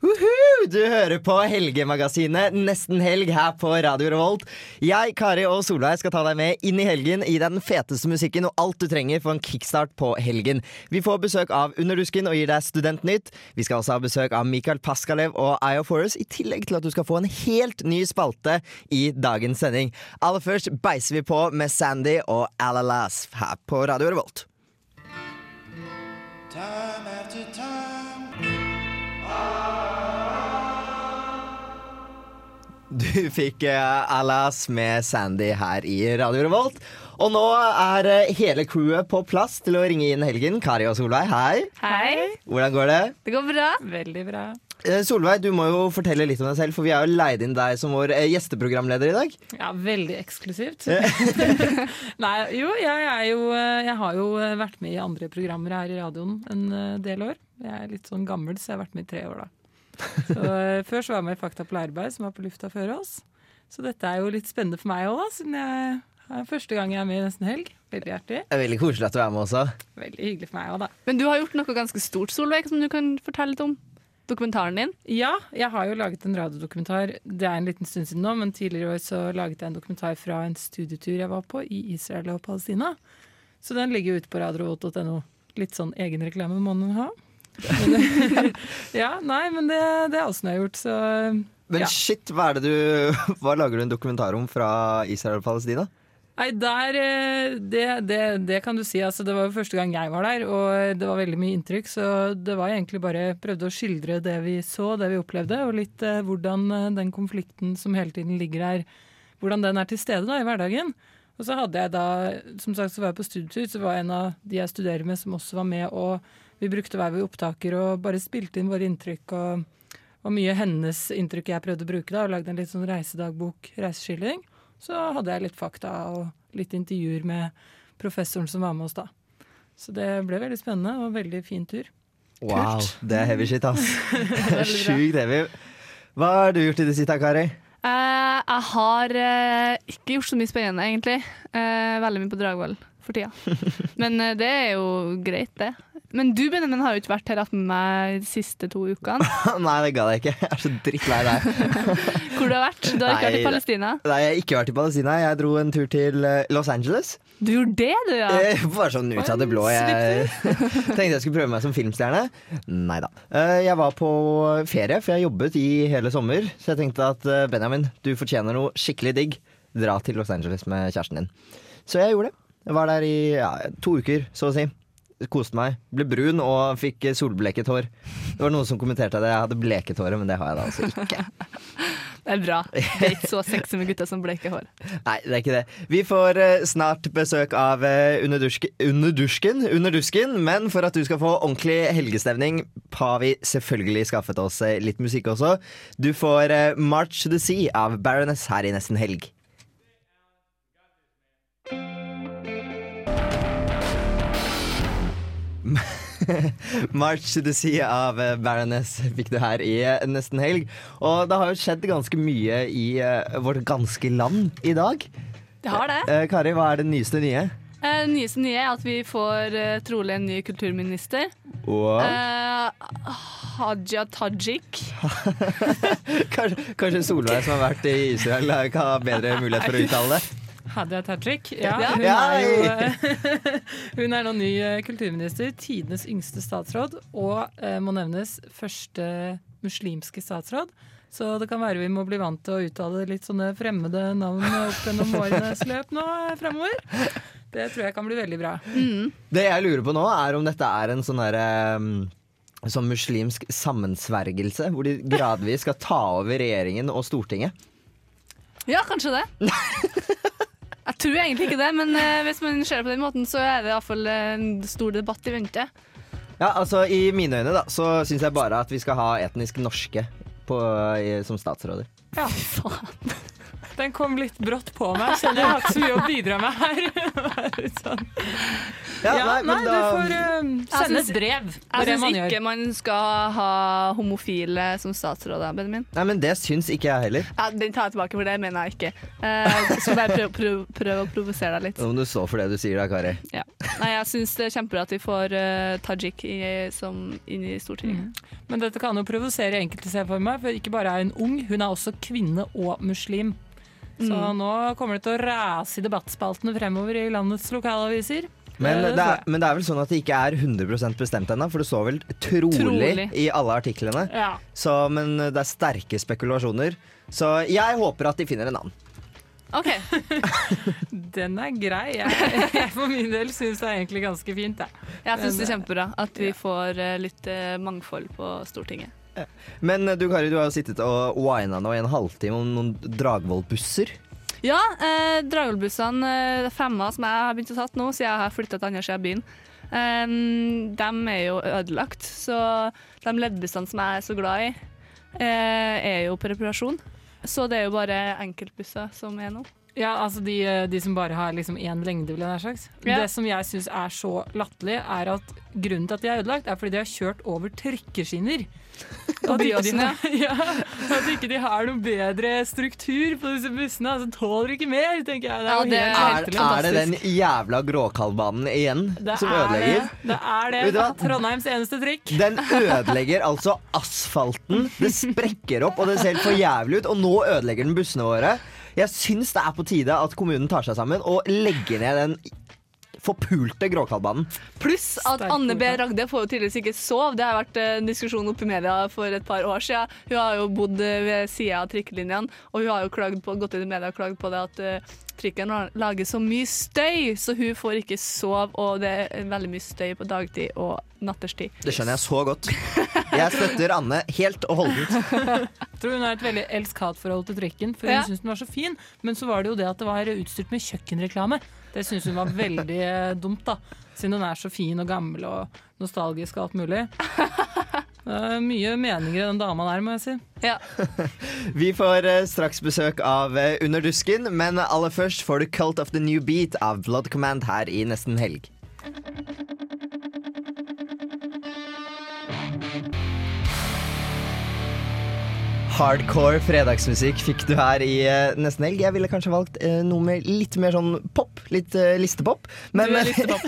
Uhu, du hører på Helgemagasinet Nesten helg her på Radio Revolt. Jeg, Kari og Solveig skal ta deg med inn i helgen i den feteste musikken og alt du trenger for en kickstart på helgen. Vi får besøk av Underdusken og gir deg Studentnytt. Vi skal også ha besøk av Mikael Paskalev og Io Forest, i tillegg til at du skal få en helt ny spalte i dagens sending. Aller først beiser vi på med Sandy og Alalas her på Radio Revolt. Du fikk eh, Alas med Sandy her i Radio Revolt. Og nå er eh, hele crewet på plass til å ringe inn helgen. Kari og Solveig, hei. Hei. Hvordan går det? Det går bra. Veldig bra. Eh, Solveig, du må jo fortelle litt om deg selv, for vi har jo leid inn deg som vår gjesteprogramleder i dag. Ja, veldig eksklusivt. Nei, jo, jeg er jo Jeg har jo vært med i andre programmer her i radioen en del år. Jeg er litt sånn gammel, så jeg har vært med i tre år, da. Så, eh, før så var jeg med i Fakta på Lærberg, som var på lufta før oss. Så dette er jo litt spennende for meg òg, siden jeg er første gang jeg er med i Nesten Helg. Veldig artig. Det er veldig koselig at du er med også. Veldig hyggelig for meg òg, da. Men du har gjort noe ganske stort, Solveig, som du kan fortelle litt om. Dokumentaren din. Ja, jeg har jo laget en radiodokumentar. Det er en liten stund siden nå, men tidligere i år så laget jeg en dokumentar fra en studietur jeg var på i Israel og Palestina. Så den ligger jo ute på radiorevolt.no. Litt sånn egenreklame må man ha. Ja, nei, men det, det er som jeg har gjort, så Men Ja. shit, hva, er det du, hva lager du en dokumentar om fra Israel og Palestina? Nei, der eh, det, det, det kan du si. Altså, det var jo første gang jeg var der, og det var veldig mye inntrykk. Så det var egentlig bare prøvde å skildre det vi så, det vi opplevde, og litt eh, hvordan eh, den konflikten som hele tiden ligger der, hvordan den er til stede da, i hverdagen. Og så hadde jeg da, som sagt så var jeg på studietur, så var en av de jeg studerer med som også var med, og vi brukte hver vår opptaker og bare spilte inn våre inntrykk. og og mye hennes inntrykk jeg prøvde å bruke da, og lagde en litt sånn reisedagbok, reiseskildring. Så hadde jeg litt fakta og litt intervjuer med professoren som var med oss da. Så det ble veldig spennende og veldig fin tur. Wow, det er heavy shit, ass. Sjukt heavy. Hva har du gjort i det siste, Kari? Uh, jeg har uh, ikke gjort så mye spennende, egentlig. Uh, veldig mye på Dragvoll for tida. Men det er jo greit, det. Men du, Benjamin, har jo ikke vært her med meg de siste to ukene. Nei, det ga jeg ikke. Jeg er så drittlei deg. Hvor du har vært? Du har ikke vært i Palestina? Nei, jeg har ikke vært i Palestina. Jeg dro en tur til eh, Los Angeles. Du gjorde det, du, ja. Eh, Bare sånn ut av det blå. Jeg tenkte jeg skulle prøve meg som filmstjerne. Nei da. Eh, Jeg var på ferie, for jeg jobbet i hele sommer. Så jeg tenkte at eh, Benjamin, du fortjener noe skikkelig digg. Dra til Los Angeles med kjæresten din. Så jeg gjorde det. Jeg var der i ja, to uker, så å si. Koste meg. Ble brun og fikk eh, solbleket hår. Det var noen som kommenterte at jeg hadde bleket håret, men det har jeg da altså ikke. Det er bra. Det er ikke så sexy med gutter som bleker hår. Nei, det er ikke det. Vi får eh, snart besøk av underdusken, Underdusken, Underdusken, men for at du skal få ordentlig helgestemning, har vi selvfølgelig skaffet oss eh, litt musikk også. Du får eh, March to the Sea av Baroness her i nesten helg. March to the Sea av eh, Baroness fikk du her i eh, nesten helg. Og det har jo skjedd ganske mye i eh, vårt ganske land i dag. Det har det. Eh, Kari, hva er det nyeste nye? Eh, Det nyeste nye er at vi får eh, trolig en ny kulturminister. Wow. Eh, Haja Tajik. kanskje, kanskje Solveig som har vært i Israel, eh, kan ha bedre mulighet for å uttale det? Hadia Tajik, ja, Ja. hun, Ja, er jo, hun er nå ny eh, kulturminister, tidenes yngste statsråd, og eh, må nevnes første muslimske statsråd. Så det kan være vi må bli vant til å uttale litt sånne fremmede navn opp gjennom årenes løp nå eh, fremover. Det tror jeg kan bli veldig bra. Det jeg lurer på nå, er om dette er en sånn herre um, Sånn muslimsk sammensvergelse, hvor de gradvis skal ta over regjeringen og Stortinget. Ja, kanskje det. Jeg tror egentlig ikke det, men eh, hvis man ser det på den måten, så er det iallfall en stor debatt i vente. Ja, altså I mine øyne da Så syns jeg bare at vi skal ha etnisk norske på, i, som statsråder. Ja. Den kom litt brått på meg, så jeg har ikke så mye å bidra med her. sånn. Ja, Ja, nei, nei, men du får eh, sende et brev. Jeg syns man ikke man skal ha homofile som statsråd, Benjamin. Nei, men det syns ikke jeg heller. Ja, den tar jeg tilbake, for det mener jeg ikke. Eh, så bare prøv, prøv, prøv å provosere deg litt. Om du står for det du sier da, Kari. Ja. Nei, jeg syns det er kjempebra at vi får uh, Tajik i, som, inn i Stortinget. Men dette kan jo provosere enkelte, ser jeg for meg. For ikke bare er hun ung, hun er også kvinne og muslim. Så Mm. nå kommer det til å rase i debattspaltene fremover i landets lokalaviser. Men Eh, det, er, men det er vel sånn at det ikke er 100 bestemt ennå, for det står vel trolig, Trolig. i alle artiklene. Ja. Så, men det er sterke spekulasjoner. Så jeg håper at de finner en annen. OK. Den er grei. Jeg, jeg for min del syns det er egentlig ganske fint. Jeg. Jeg syns det er kjempebra at vi får eh, litt eh, mangfold på Stortinget. Men du Kari, du har jo sittet og wina nå i en halvtime om noen Dragvoll-busser. Ja, eh, Dragvoll-bussene eh, fremma som jeg har begynt å tatt nå, siden jeg har flytta til andre siden av byen, eh, de er jo ødelagt. Så de leddbussene som jeg er så glad i, eh, er jo på reparasjon. Så det er jo bare enkeltbusser som er nå. Ja, altså de, de som bare har liksom én lengde, vil jeg nær sagt. Ja. Det som jeg syns er så latterlig, er at grunnen til at de er ødelagt, er fordi de har kjørt over trykkeskinner. Og de ikke de, ja, at ikke de har noe bedre struktur på disse bussene. Altså tåler ikke mer, tenker jeg. Det er Ja, det helt er- Er, er det den jævla Gråkallbanen igjen Det som er ødelegger? Det, det er det. det? Trondheims eneste trikk. Den ødelegger altså asfalten. Det sprekker opp, og det ser helt for jævlig ut. Og nå ødelegger den bussene våre. Jeg syns det er på tide at kommunen tar seg sammen og legger ned den forpulte Gråkallbanen. Pluss at Sterk Anne B. Ragde får jo tydeligvis ikke sove. Det har vært eh, en diskusjon oppe i media for et par år siden. Hun har jo bodd eh, ved sida av trikkelinjene, og hun har jo klagd på, gått ut i media og klagd på det at eh, trikken lager så mye støy, så hun får ikke sove, og det er veldig mye støy på dagtid og natterstid. Det skjønner jeg så godt. Jeg støtter Anne helt og holdent. Jeg tror hun har et veldig elsk-hat-forhold til trikken, for hun Ja. syns den var så fin. Men så var det jo det at det var utstyrt med kjøkkenreklame. Det syns hun var veldig eh, dumt, da. Siden hun er så fin og gammel og nostalgisk og alt mulig. Det er mye meninger i den dama der, må jeg si. Ja. Vi får eh, straks besøk av eh, Under dusken, men aller først får du Cult of the New Beat av Blood Command her i Nesten Helg. Hardcore fredagsmusikk fikk du her i uh, Nesten Helg. Jeg ville kanskje valgt uh, noe med litt mer sånn pop. Litt uh, listepop. Men Du er listepop.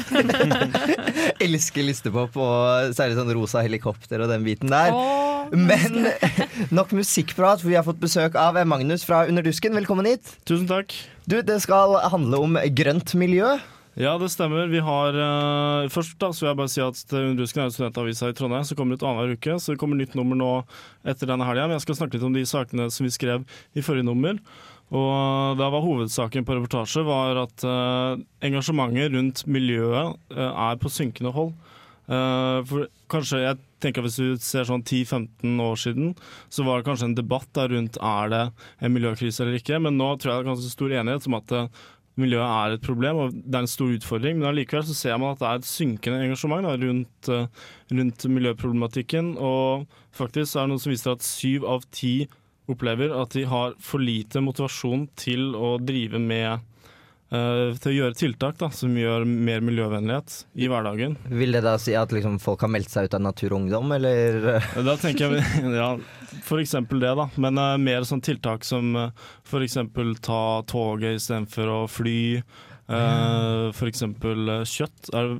elsker listepop, og særlig sånn rosa helikopter og den biten der. Åh, Men nok musikkprat, for vi har fått besøk av Magnus fra Underdusken. Velkommen hit. Tusen takk. Du, Det skal handle om grønt miljø. Ja, det stemmer. Vi har uh, Først da, så vil jeg bare si at Underdusken er studentavisa studentavis i Trondheim som kommer ut annenhver uke. Så det kommer nytt nummer nå etter denne helga. Men jeg skal snakke litt om de sakene som vi skrev i forrige nummer. Og da var hovedsaken på reportasje var at uh, engasjementet rundt miljøet uh, er på synkende hold. Eh, for kanskje, jeg tenker at Hvis du ser sånn 10-15 år siden, så var det kanskje en debatt der rundt er det en miljøkrise eller ikke. Men nå tror jeg det er ganske stor enighet om at eh, miljøet er et problem og det er en stor utfordring. Men allikevel så ser man at det er et synkende engasjement da, rundt, eh, rundt miljøproblematikken. Og faktisk er det noe som viser at syv av ti opplever at de har for lite motivasjon til å drive med eh, til å gjøre tiltak da, som gjør mer miljøvennlighet i hverdagen. Vil det da si at liksom, folk har meldt seg ut av Natur og Ungdom, eller? Da tenker jeg ja, for eksempel det, da. Men uh, mer sånn tiltak som uh, for eksempel ta toget istedenfor å fly. Uh, for eksempel eh, kjøtt er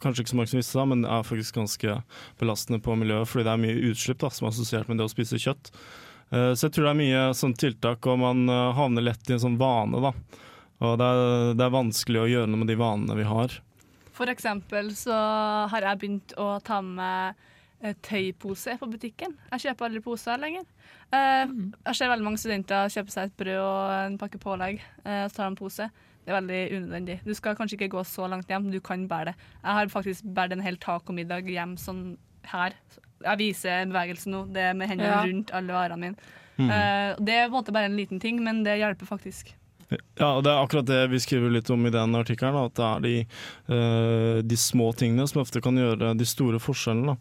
kanskje ikke så mange som visste det, men er faktisk ganske belastende på miljøet, fordi det er mye utslipp da, som er assosiert med det å spise kjøtt. Uh, så jeg tror det er mye sånn tiltak, og man eh, havner lett i en sånn vane, da. Og det er, det er vanskelig å gjøre noe med de vanene vi har. For eksempel så har jeg begynt å ta med eh, tøypose på butikken. Jeg kjøper aldri poser lenger. Eh, jeg ser veldig mange studenter kjøpe seg et brød og en pakke pålegg, og så tar de en pose. Det er veldig unødvendig. Du skal kanskje ikke gå så langt hjem, men du kan bære det. Jeg har faktisk båret en hel tacomiddag hjem sånn her. Jeg viser en bevegelse nå, det er med hendene Ja. rundt alle varene mine. Mm. det er på en måte bare en liten ting, men det hjelper faktisk. Ja, det er akkurat det vi skriver litt om i den artikkelen. At det er de, eh, de små tingene som ofte kan gjøre de store forskjellene.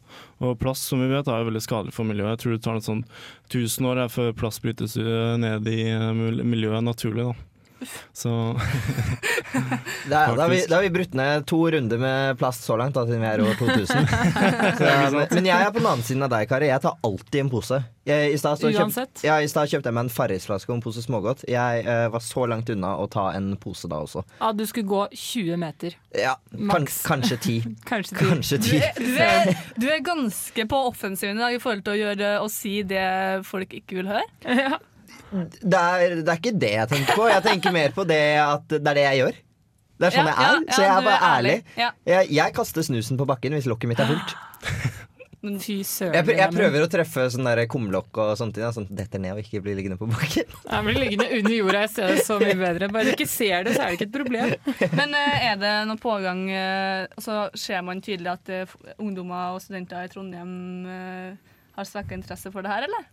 Og plast, som vi vet, er jo veldig skadelig for miljøet. Jeg tror det tar en sånn 1000 år før plast brytes eh, ned i eh, miljøet naturlig. da. Så Da, da, har vi, da har vi brutt ned to runder med plast så langt, da, siden vi er over 2000. Så, men, men jeg er på den andre siden av deg, Kari. Jeg tar alltid en pose. Jeg, I stad kjøpt, ja, kjøpte jeg meg en Farrisflaske og en pose smågodt. Jeg uh, var så langt unna å ta en pose da også. Ja, du skulle gå 20 meter. Ja, kan, kanskje ti. Kanskje ti. Kanskje Du er, du, er, du er ganske på offensiven i dag i forhold til å gjøre å si det folk ikke vil høre. Ja. Det er, det er ikke det jeg tenker på. Jeg tenker mer på det at det er det jeg gjør. Det er sånn Ja, jeg er. ja, så jeg er bare er ærlig. Jeg, jeg kaster snusen på bakken hvis lokket mitt er fullt. Fy søren. Jeg, jeg prøver å treffe sånn der kumlokk og ting, sånn detter ned og ikke blir liggende på bakken. Jeg blir liggende under jorda i stedet, så mye bedre. Bare du ikke ser det, så er det ikke et problem. Men eh, er det noen pågang eh, Så ser man tydelig at eh, ungdommer og studenter i Trondheim har svekka interesse for det her, eller?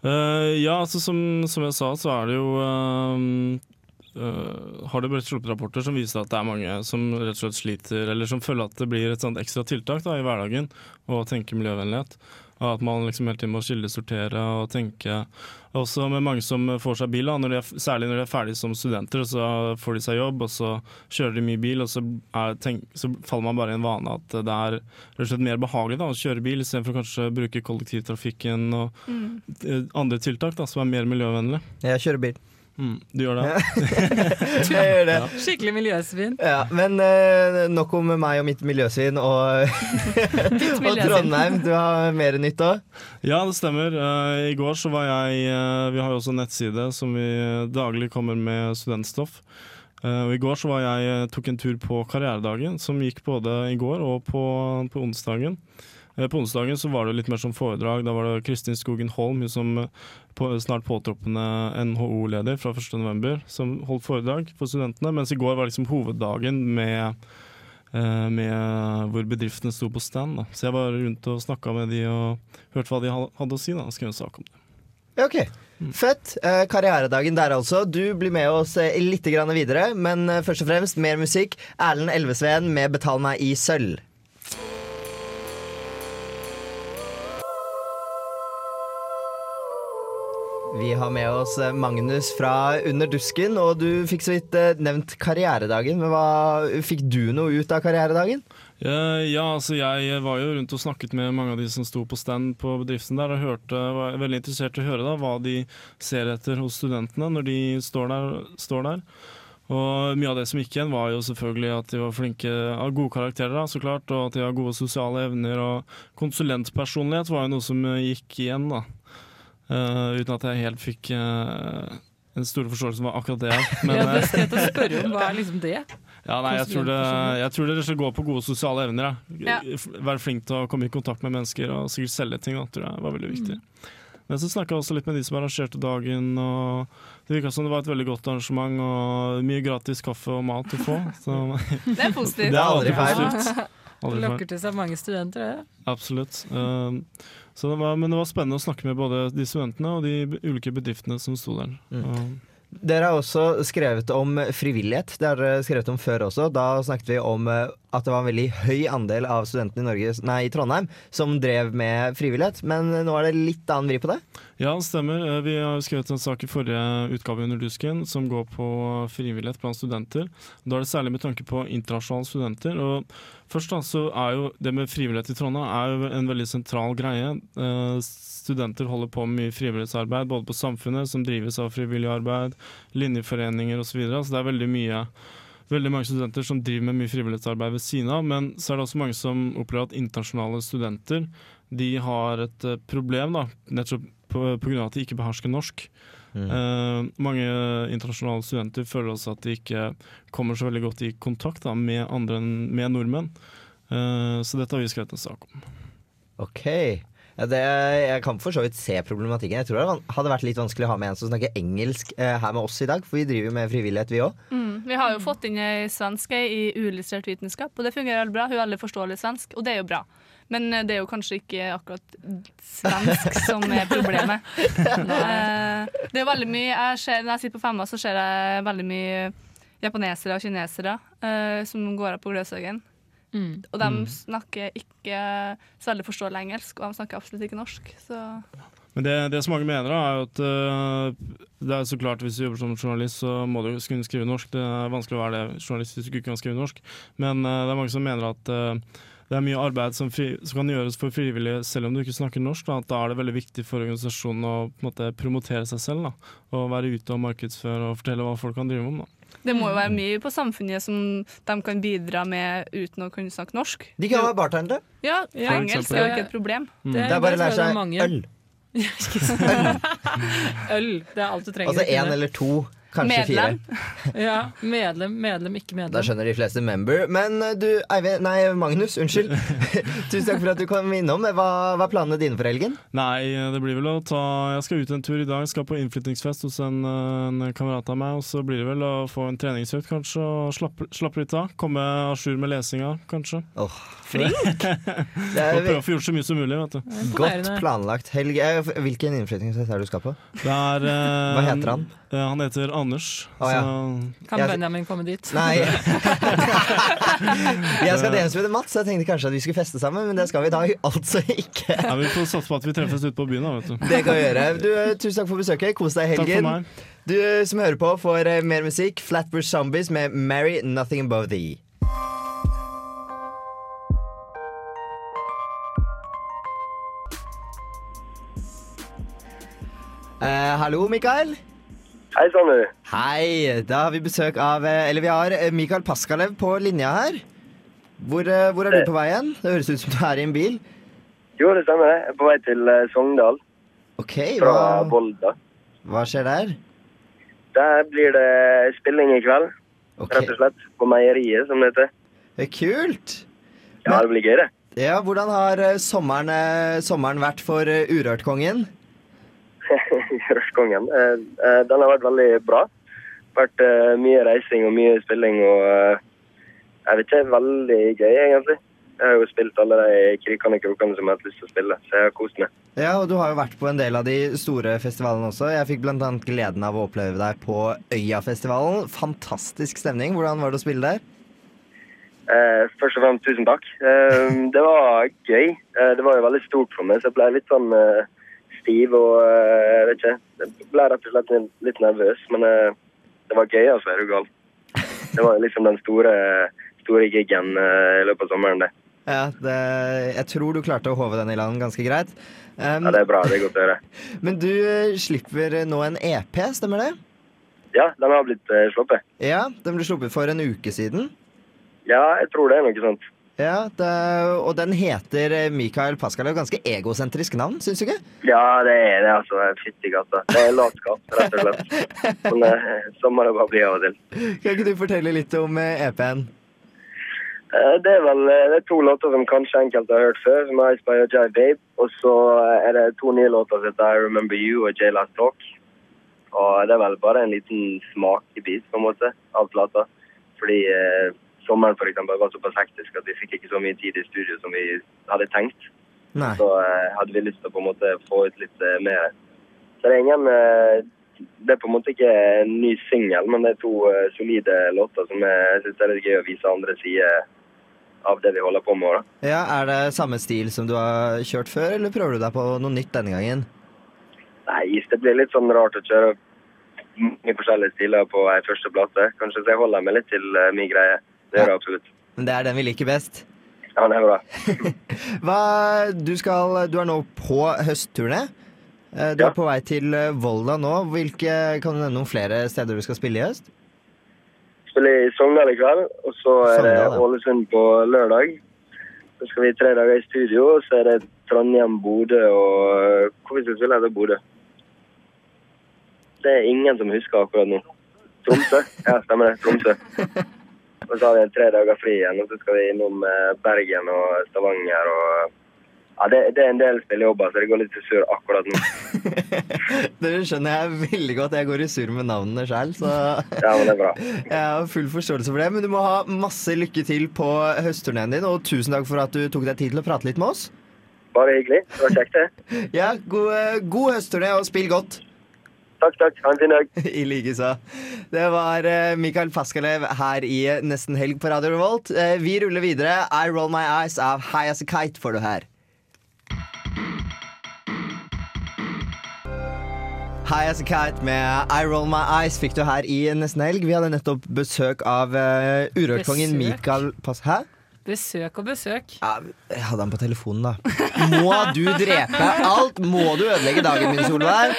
Eh, ja, altså som, som jeg sa, så er det jo uh, uh, Har det blitt sluppet rapporter som viser at det er mange som rett og slett sliter, eller som føler at det blir et sånt ekstra tiltak da, i hverdagen å tenke miljøvennlighet. Og at man liksom hele tiden må kildesortere og tenke Også med mange som får seg bil, da, når de er, særlig når de er ferdige som studenter, så får de seg jobb, og så kjører de mye bil, og så, er, tenk, så faller man bare i en vane at det er rett og slett mer behagelig da, å kjøre bil, istedenfor kanskje å bruke kollektivtrafikken og mm. andre tiltak da, som er mer miljøvennlige. Jeg kjører bil. Mm, du gjør det? du gjør det. Skikkelig miljøsvin. Ja, men eh, nok om meg og mitt miljøsvin og, og. Trondheim. Du har mer nytt òg? Ja, det stemmer. Uh, I går så var jeg uh, Vi har jo også en nettside som vi daglig kommer med studentstoff. Uh, og I går så var jeg, tok en tur på karrieredagen, som gikk både i går og på, på onsdagen. Eh, På onsdagen så var det litt mer som foredrag. Da var det Kristin Skogen Holm, som eh, på, snart påtroppende NHO-leder fra 1.11., som holdt foredrag for studentene. Mens i går var liksom hoveddagen med, eh, med hvor bedriftene sto på stand. Da. Så jeg var rundt og snakka med de og hørte hva de hadde å si. da, skrev en sak om det. Ok. Fett. Eh, karrieredagen der altså. Du blir med oss litt videre, men først og fremst mer musikk. Erlend Elvesveen med 'Betal meg i sølv'. Vi har med oss eh, Magnus fra Under dusken, og du fikk så vidt eh, nevnt karrieredagen. Men hva, fikk du noe ut av karrieredagen? Eh, ja, altså jeg var jo rundt og snakket med mange av de som sto på stand på bedriften der, og hørte, var veldig interessert i å høre da, hva de ser etter hos studentene når de står der. Står der. Og mye av det som gikk igjen, var jo selvfølgelig at de var flinke, av gode karakterer, da, så klart, og at de har gode sosiale evner. Og konsulentpersonlighet var jo noe som gikk igjen, da. Eh, uten at jeg helt fikk uh, en store forståelse var akkurat det. Men, Ja, det er skal jeg å spørre om. Hva er liksom det? ja, nei, jeg tror det, jeg tror det går på gode sosiale evner. Ja. Være flink til å komme i kontakt med mennesker og sikkert selge ting. Da, tror jeg var veldig viktig. Men så snakka jeg også litt med de som arrangerte dagen. og Det virka som det var et veldig godt arrangement og mye gratis kaffe og mat å få. Så Det er positivt. Det er aldri feil. Lokker til seg mange studenter, det. Absolutt. Så det var, men det var spennende å snakke med både de studentene og de ulike bedriftene som sto der. Mm. Dere har også skrevet om frivillighet. Det har dere skrevet om før også. Da snakket vi om eh, at det var en veldig høy andel av studentene i, Norge, nei, i Trondheim som drev med frivillighet. Men nå er det litt annen vri på det. Ja, det stemmer. Eh, Vi har skrevet en sak i forrige utgave under Dusken som går på frivillighet blant studenter. Da er det særlig med tanke på internasjonale studenter. Og først da, så er jo det med frivillighet i Trondheim er jo en veldig sentral greie. Studenter holder på med mye frivillighetsarbeid, både på Samfunnet, som drives av frivillig arbeid, linjeforeninger osv. Så, videre. så det er veldig mye veldig mange studenter som driver med mye frivillighetsarbeid ved siden av, men så er det også mange som opplever at internasjonale studenter de har et eh, problem, da, nettopp av at de ikke behersker norsk. Eh, mange internasjonale studenter føler også at de ikke kommer så veldig godt i kontakt da, med andre med nordmenn. Eh, så dette har vi skrevet en sak om. Ok. Det, jeg kan for så vidt se problematikken. Jeg tror det hadde vært litt vanskelig å ha med en som snakker engelsk eh, her med oss i dag, for vi driver jo med frivillighet, vi òg. Mm. Vi har jo fått inn ei svenske i uillustrert vitenskap, og det fungerer veldig bra. Hun er veldig forståelig svensk, og det er jo bra. Men eh, det er jo kanskje ikke akkurat svensk som er problemet. Eh, det er jo veldig mye jeg ser, Når jeg sitter på Femma, så ser jeg veldig mye japanesere og kinesere eh, som går av på Gløshaugen. Mm. Og de snakker ikke så veldig forståelig engelsk, og de snakker absolutt ikke norsk. Så Men det, det som mange mener, da, er jo at øh, det er så klart hvis du jobber som journalist, så må du kunne skrive norsk. Det er vanskelig å være det journalist hvis du ikke kan skrive norsk. Men øh, det er mange som mener at øh, det er mye arbeid som, fri, som kan gjøres for frivillige selv om du ikke snakker norsk. Da, at da er det veldig viktig for organisasjonen å på en måte, promotere seg selv. Da, og være ute og markedsføre og fortelle hva folk kan drive med. Da. Det må jo være mye på samfunnet som de kan bidra med uten å kunne snakke norsk. De kan være bartendere. Ja, Ja, engelsk er jo ikke et problem. Mm. Det er bare å lære det er seg mange. øl. Øl. Det er alt du trenger. Altså én eller to, kanskje Medlem. fire. Ja, medlem, medlem, ikke medlem. Da skjønner de fleste member. Men eh, du, Eivind, nei, Magnus, unnskyld. Tusen takk for at du kom innom. Hva, hva er planene dine for helgen? Nei, det blir vel å ta Jeg skal ut en tur i dag. Skal på innflyttingsfest hos en, en kamerat av meg. Og så blir det vel å få en treningsøkt, kanskje, og slappe, slappe litt av. Komme à jour med lesinga, kanskje. Åh, Flink! det Og prøve å få gjort så mye som mulig, vet du. godt planlagt helg. Eh, Hvilken innflyttingsfest er det du skal på? Det er eh, Hva heter han? eh, han heter Anders. Oh, ja. så- Kan Benjamin komme dit? Nei. jeg skal dance med Mats, så jeg tenkte kanskje at vi skulle feste sammen, men det skal vi da altså ikke. ja, vi får satse på at vi treffes ute på byen, da, vet du. Det kan vi gjøre. Du, tusen takk for besøket. Kos deg i Takk for helgen. meg. Du eh, som hører på, får eh, mer musikk. Flatbush Zombies med 'Marry Nothing Above Thee'. Uh, hallo, Mikael. Hei sann, du. Hei. Da har vi besøk av eh, Eller vi har eh, Mikael Paskalev på linja her. Hvor, eh, hvor er du på vei hen? Det høres ut som du er i en bil. Jo, det stemmer. Jeg er på vei til Sogndal Ok, fra hva, Volda. hva skjer der? Der blir det spilling i kveld, Okay. rett og slett. På meieriet, som det heter. det er Kult. Ja, det blir gøy, det. Ja, Hvordan har sommeren, sommeren vært for Urørtkongen? Rørskongen. Eh, eh, Den har vært veldig bra. Vært eh, mye reising og mye spilling og Jeg vet ikke, veldig gøy, egentlig. Jeg har jo spilt alle de krikene krokene som jeg har hatt lyst til å spille, så jeg har kost meg. Ja, og Du har jo vært på en del av de store festivalene også. Jeg fikk bl.a. gleden av å oppleve deg på Øyafestivalen. Fantastisk stemning. Hvordan var det å spille der? Eh, først og fremst tusen takk. Eh, det var gøy. Eh, det var jo veldig stort for meg, så jeg ble litt sånn eh, stiv og eh, jeg vet ikke. Jeg ble rett og slett litt, nervøs, men eh, det var gøy, altså. Er du gal? Det var liksom den store, store gigen eh, i løpet av sommeren, det. Ja, det, Jeg tror du klarte å håve den i land ganske greit. Um, Ja, det er bra. Det er godt å høre. men du slipper nå en EP, stemmer det? Ja, den har blitt sluppet. Ja, Den ble sluppet for en uke siden. Ja, jeg tror det er noe sånt. Ja, det, Og den heter eh, Mikael Paskalev. Ganske egosentrisk navn, syns du ikke? Ja, det er det, altså. Fytti gata. Det er latskap, rett og slett. Men eh, sånn må det bare bli av og til. Kan ikke du fortelle litt om EP-en? Eh, Det er vel det er to låter som kanskje enkelte har hørt før, som er Ice by og Jive Babe. Og så er det to nye låter som heter I Remember You og J Last Talk. Og det er vel bare en liten smakebit på en måte av plata. Fordi eh, sommeren for eksempel var såpass hektisk at vi fikk ikke så mye tid i studio som vi hadde tenkt. Nei. Så eh, hadde vi lyst til å på en måte få ut litt eh, mer. Så det er ingen eh, Det er på en måte ikke en ny singel, men det er to eh, solide låter som jeg syns er litt gøy å vise andre sider av det vi holder på med. da. Ja, Er det samme stil som du har kjørt før, eller prøver du deg på noe nytt denne gangen? Nei, det blir litt sånn rart å kjøre mange forskjellige stiler på ei første plate. Kanskje så jeg holder meg litt til eh, min greie. Det gjør jeg absolutt. Men det er den vi liker best. Ja, det er bra. Hva, du, skal, du er nå på høstturné. Eh, Du Ja. er på vei til eh, Volda nå. Hvilke, kan du nevne noen flere steder du skal spille i høst? Spiller i Sogndal i kveld, og så er det Ålesund på lørdag. Så skal vi tre dager i studio, og så er det Trondheim, Bodø og Hvor vi skal spille etter Bodø? Det er ingen som husker akkurat nå. Tromsø? Ja, stemmer det. Tromsø. Og så har vi tre dager fri igjen, og så skal vi innom eh, Bergen og Stavanger og Ja, det, det er en del spillejobber, så det går litt sur surr akkurat nå. Det skjønner jeg veldig godt. Jeg går i surr med navnene sjøl, så Ja, men det er bra. jeg har full forståelse for det. Men du må ha masse lykke til på høstturneen din, og tusen takk for at du tok deg tid til å prate litt med oss. Bare hyggelig. Det var kjekt, det. Ja, god, god høstturné, og spill godt. Takk, takk. Ha en fin dag. I likeså. Det var eh, Mikael Paskalev her i Nesten helg på Radio Revolt. Eh, Vi ruller videre. I Roll My Eyes av High As A Kite får du her. High As A Kite med I Roll My Eyes fikk du her i Nesten helg. Vi hadde nettopp besøk av uh, urørkongen Mikael Pass... Hæ? Besøk og besøk. Ja, jeg hadde han på telefonen, da. Må du drepe alt? Må du ødelegge dagen min, Solveig?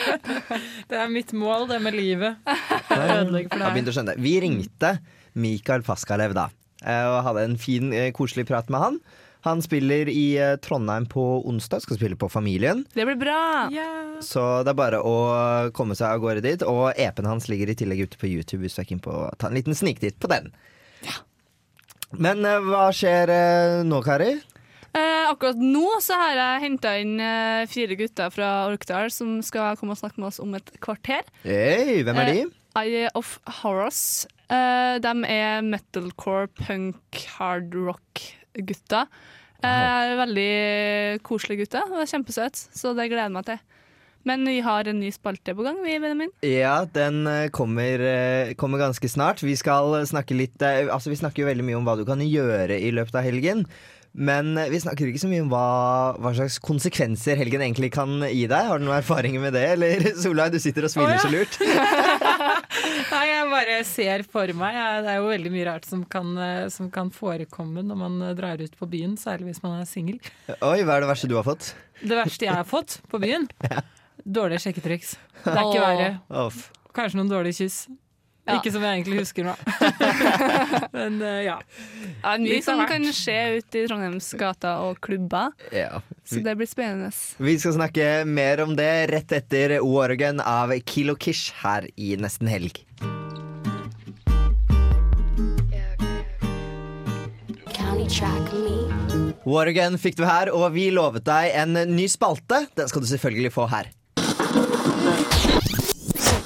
Det er mitt mål, det med livet. Ødelegge for deg. Vi ringte Mikael Paskalev da eh, og hadde en fin, eh, koselig prat med han. Han spiller i eh, Trondheim på onsdag, skal spille på Familien. Det blir bra. Yeah. Så det er bare å komme seg av gårde dit. Og EP-en hans ligger i tillegg ute på YouTube hvis du er keen på å ta en liten sniktitt på den. Men eh, hva skjer eh, nå, Kari? Eh, akkurat nå så har jeg henta inn eh, fire gutter fra Orkdal som skal komme og snakke med oss om et kvarter. Hei, hvem er de? Eh, Eye of Horrors. Eh, de er metalcore, punk, hard rock-gutter. Eh, veldig koselige gutter. og Kjempesøte, så det gleder jeg meg til. Men vi har en ny spalte på gang, vi, Benjamin. Ja, den eh, kommer, eh, kommer ganske snart. Vi skal snakke litt eh, Altså, vi snakker jo veldig mye om hva du kan gjøre i løpet av helgen. Men vi snakker ikke så mye om hva, hva slags konsekvenser helgen egentlig kan gi deg. Har du noen erfaringer med det, eller Solveig, du sitter og smiler oh, ja. så lurt. Nei, jeg bare ser for meg. Det er jo veldig mye rart som kan, som kan forekomme når man drar ut på byen, særlig hvis man er singel. Oi, hva er det verste du har fått? Det verste jeg har fått på byen, dårlige sjekketriks. Det er ikke verre. Kanskje noen dårlige kyss. Ja. Ikke som jeg egentlig husker nå. Men uh, ja. Ja, mye som kan skje ute i Trondheims gater og klubber, Ja. så det blir spennende. Vi skal snakke mer om det rett etter Wargan av Kilo Kish her i Nesten Helg. Wargan fikk du her, og vi lovet deg en ny spalte. Den skal du selvfølgelig få her.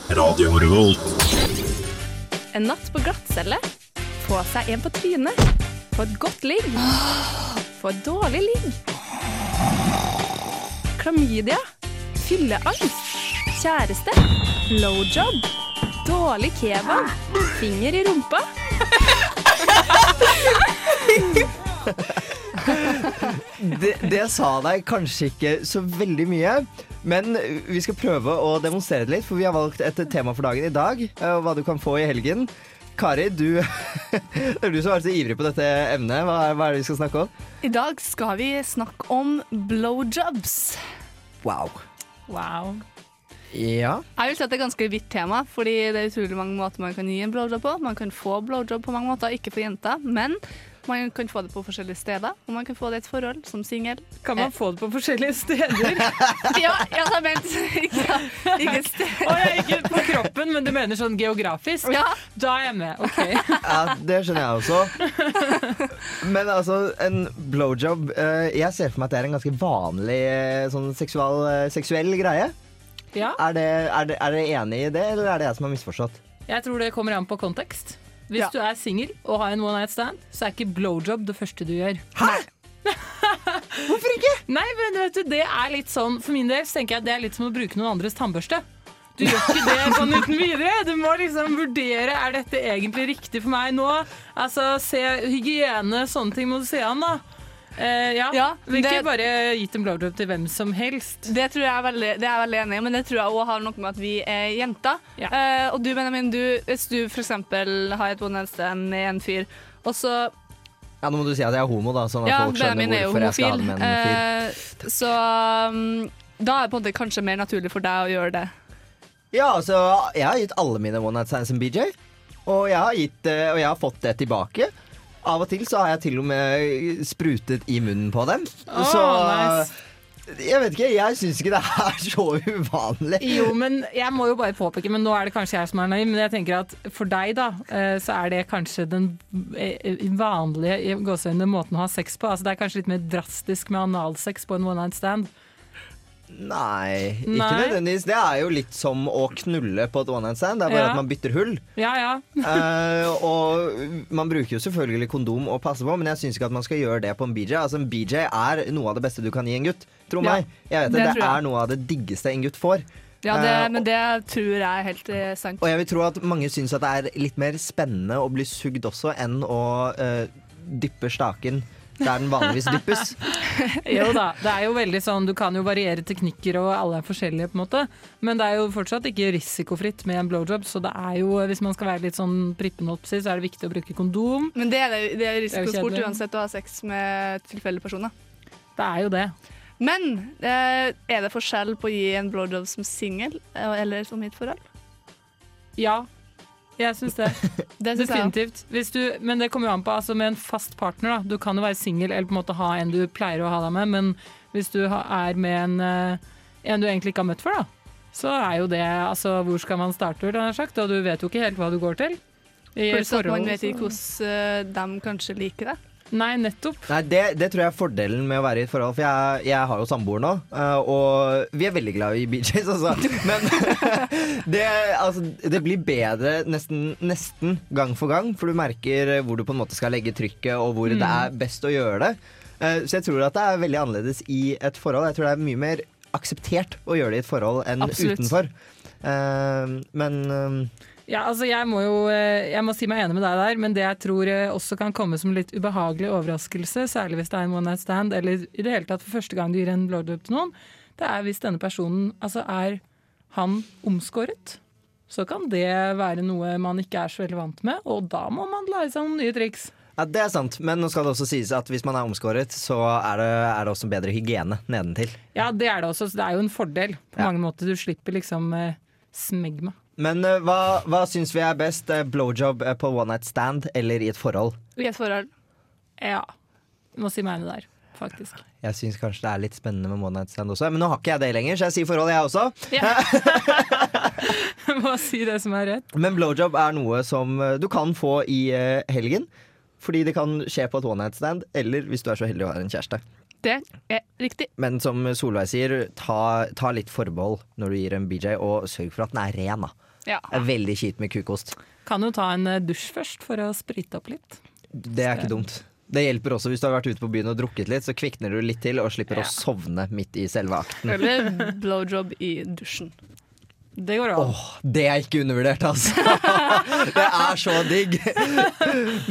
Radio Revolt. En natt på glattcelle. Få seg en på trynet. Få et godt ligg. Få et dårlig ligg. Klamydia. Fylleangst. Kjæreste. Blowjob. Dårlig kebab. Finger i rumpa. Det, det sa deg kanskje ikke så veldig mye, men vi skal prøve å demonstrere det litt, for vi har valgt et tema for dagen i dag, eh, og hva du kan få i helgen. Kari, du, det er du som er så ivrig på dette emnet. Hva er, hva er det vi skal snakke om? I dag skal vi snakke om blowjobs. Wow. Wow. Ja. Jeg vil si at det er et ganske vidt tema, fordi det er utrolig mange måter man kan gi en blowjob på. Man kan få blowjob på mange måter, ikke for jenter, men man kan få det på forskjellige steder. Og man kan få det i et forhold som singel. Kan man få det på forskjellige steder? Ja, ja da mente ikke, ikke sted. Oh, jeg er ikke på kroppen, men du mener sånn geografisk? Ja. Da er jeg med. OK. ja, det skjønner jeg også. Men altså, en blowjob eh, Jeg ser for meg at det er en ganske vanlig eh, sånn seksual, eh, seksuell greie. Ja. Er, det, er, det, er dere enig i det, eller er det jeg som har misforstått? Jeg tror det kommer an på kontekst. Hvis Ja. du er singel og har en one night stand, så er ikke blowjob det første du gjør. Hæ? Hvorfor ikke? Nei, men vet du, det er litt sånn For min del så tenker jeg at det er litt som å bruke noen andres tannbørste. Du gjør ikke det sånn uten videre. Du må liksom vurdere er dette egentlig riktig for meg nå. Altså, se Hygiene, sånne ting må du se an, da. Eh, ja. Ja, det, ikke bare gitt en blowjob til hvem som helst. Det tror jeg er veldig, det er jeg veldig enig i, men det tror jeg òg har noe med at vi er jenter. Ja. Uh, og du, Benjamin, du, hvis du f.eks. har et one night stand med en fyr, og så Ja, Nå må du si at jeg er homo, da, sånn at Ja, folk skjønner Benjamin hvorfor jeg skal ha homofil. det med en fyr. Uh, så um, da er det på en måte kanskje mer naturlig for deg å gjøre det. Ja, altså, jeg har gitt alle mine one night stands en BJ. Og jeg, har gitt, og jeg har fått det tilbake. Av og til så har jeg til og med sprutet i munnen på dem. Oh, så nice. Jeg vet ikke, jeg syns ikke det er så uvanlig. Jo, men jeg må jo bare påpeke, men nå er det kanskje jeg som er naiv, men jeg tenker at for deg, da, eh, så er det kanskje den eh, vanlige gåseøynene måten å ha sex på. Altså det er kanskje litt mer drastisk med analsex på en one night stand. Nei, ikke Nei. nødvendigvis. Det er jo litt som å knulle på et one night stand. Det er bare Ja. at man bytter hull. Ja, ja. uh, og man bruker jo selvfølgelig kondom og passer på, men jeg syns ikke at man skal gjøre det på en BJ. Altså En BJ er noe av det beste du kan gi en gutt. Tro meg. Jeg vet det, det det, er noe av det diggeste en gutt får. Ja, det, Eh, men det tror jeg er helt eh, sant. Og jeg vil tro at mange syns at det er litt mer spennende å bli sugd også enn å uh, dyppe staken der den vanligvis dyppes. Jo da, det er jo veldig sånn, du kan jo variere teknikker og alle er forskjellige på en måte, men det er jo fortsatt ikke risikofritt med en blowjob, så det er jo, hvis man skal være litt sånn prippen opp så er det viktig å bruke kondom. Men det er, det, det er risikosport uansett å ha sex med tilfeldige personer. Det er jo det. Men eh, er det forskjell på å gi en blowjob som singel eh, eller som i et forhold? Ja, jeg syns det. Det synes. Definitivt. Hvis du, men det kommer jo an på altså med en fast partner. Da. Du kan jo være singel eller på en måte ha en du pleier å ha deg med, men hvis du er med en, eh, en du egentlig ikke har møtt før, da, så er jo det altså Hvor skal man starte, sagt, og du vet jo ikke helt hva du går til. Pluss at man vet ikke hvordan de kanskje liker det. Nei, nettopp. Nei, det, det tror jeg er fordelen med å være i et forhold. For jeg, jeg har jo samboer nå, eh, og vi er veldig glad i BJs, altså. Men det, altså, det blir bedre nesten, nesten gang for gang, for du merker hvor du på en måte skal legge trykket, og hvor Mm. det er best å gjøre det. Eh, Så jeg tror at det er veldig annerledes i et forhold. Jeg tror det er mye mer akseptert å gjøre det i et forhold enn Absolutt. utenfor. Eh, Men Ja, altså jeg må jo eh, jeg må si meg enig med deg der, men det jeg tror eh, også kan komme som litt ubehagelig overraskelse, særlig hvis det er en one night stand, eller i det hele tatt for første gang du gir en blowjob til noen, det er hvis denne personen altså er han omskåret. Så kan det være noe man ikke er så veldig vant med, og da må man lære seg noen nye triks. Ja, Det er sant, men nå skal det også sies at hvis man er omskåret, så er det, er det også bedre hygiene nedentil. Ja, det er det også, så det er jo en fordel på Ja. mange måter. Du slipper liksom eh, smegma. Men uh, hva, hva syns vi er best? eh, blowjob eh, på one night stand eller i et forhold? I et forhold. Ja. Må si meg enig der, faktisk. Jeg syns kanskje det er litt spennende med one night stand også, men nå har ikke jeg det lenger, så jeg sier forhold, jeg også. Jeg må si det som er rett. Men blowjob er noe som du kan få i uh, helgen. Fordi det kan skje på et one night stand, eller hvis du er så heldig å ha en kjæreste. Det er riktig. Men som Solveig sier, ta, ta litt forbehold når du gir en BJ, og sørg for at den er ren. da. Ja. Det er veldig kjipt med kukost. Kan jo ta en eh, dusj først for å sprite opp litt. Det er ikke dumt. Det hjelper også hvis du har vært ute på byen og drukket litt, så kvikner du litt til og slipper Ja. å sovne midt i selve akten. Eller blowjob i dusjen. Det går an. Åh, det er ikke undervurdert, altså. det er så digg.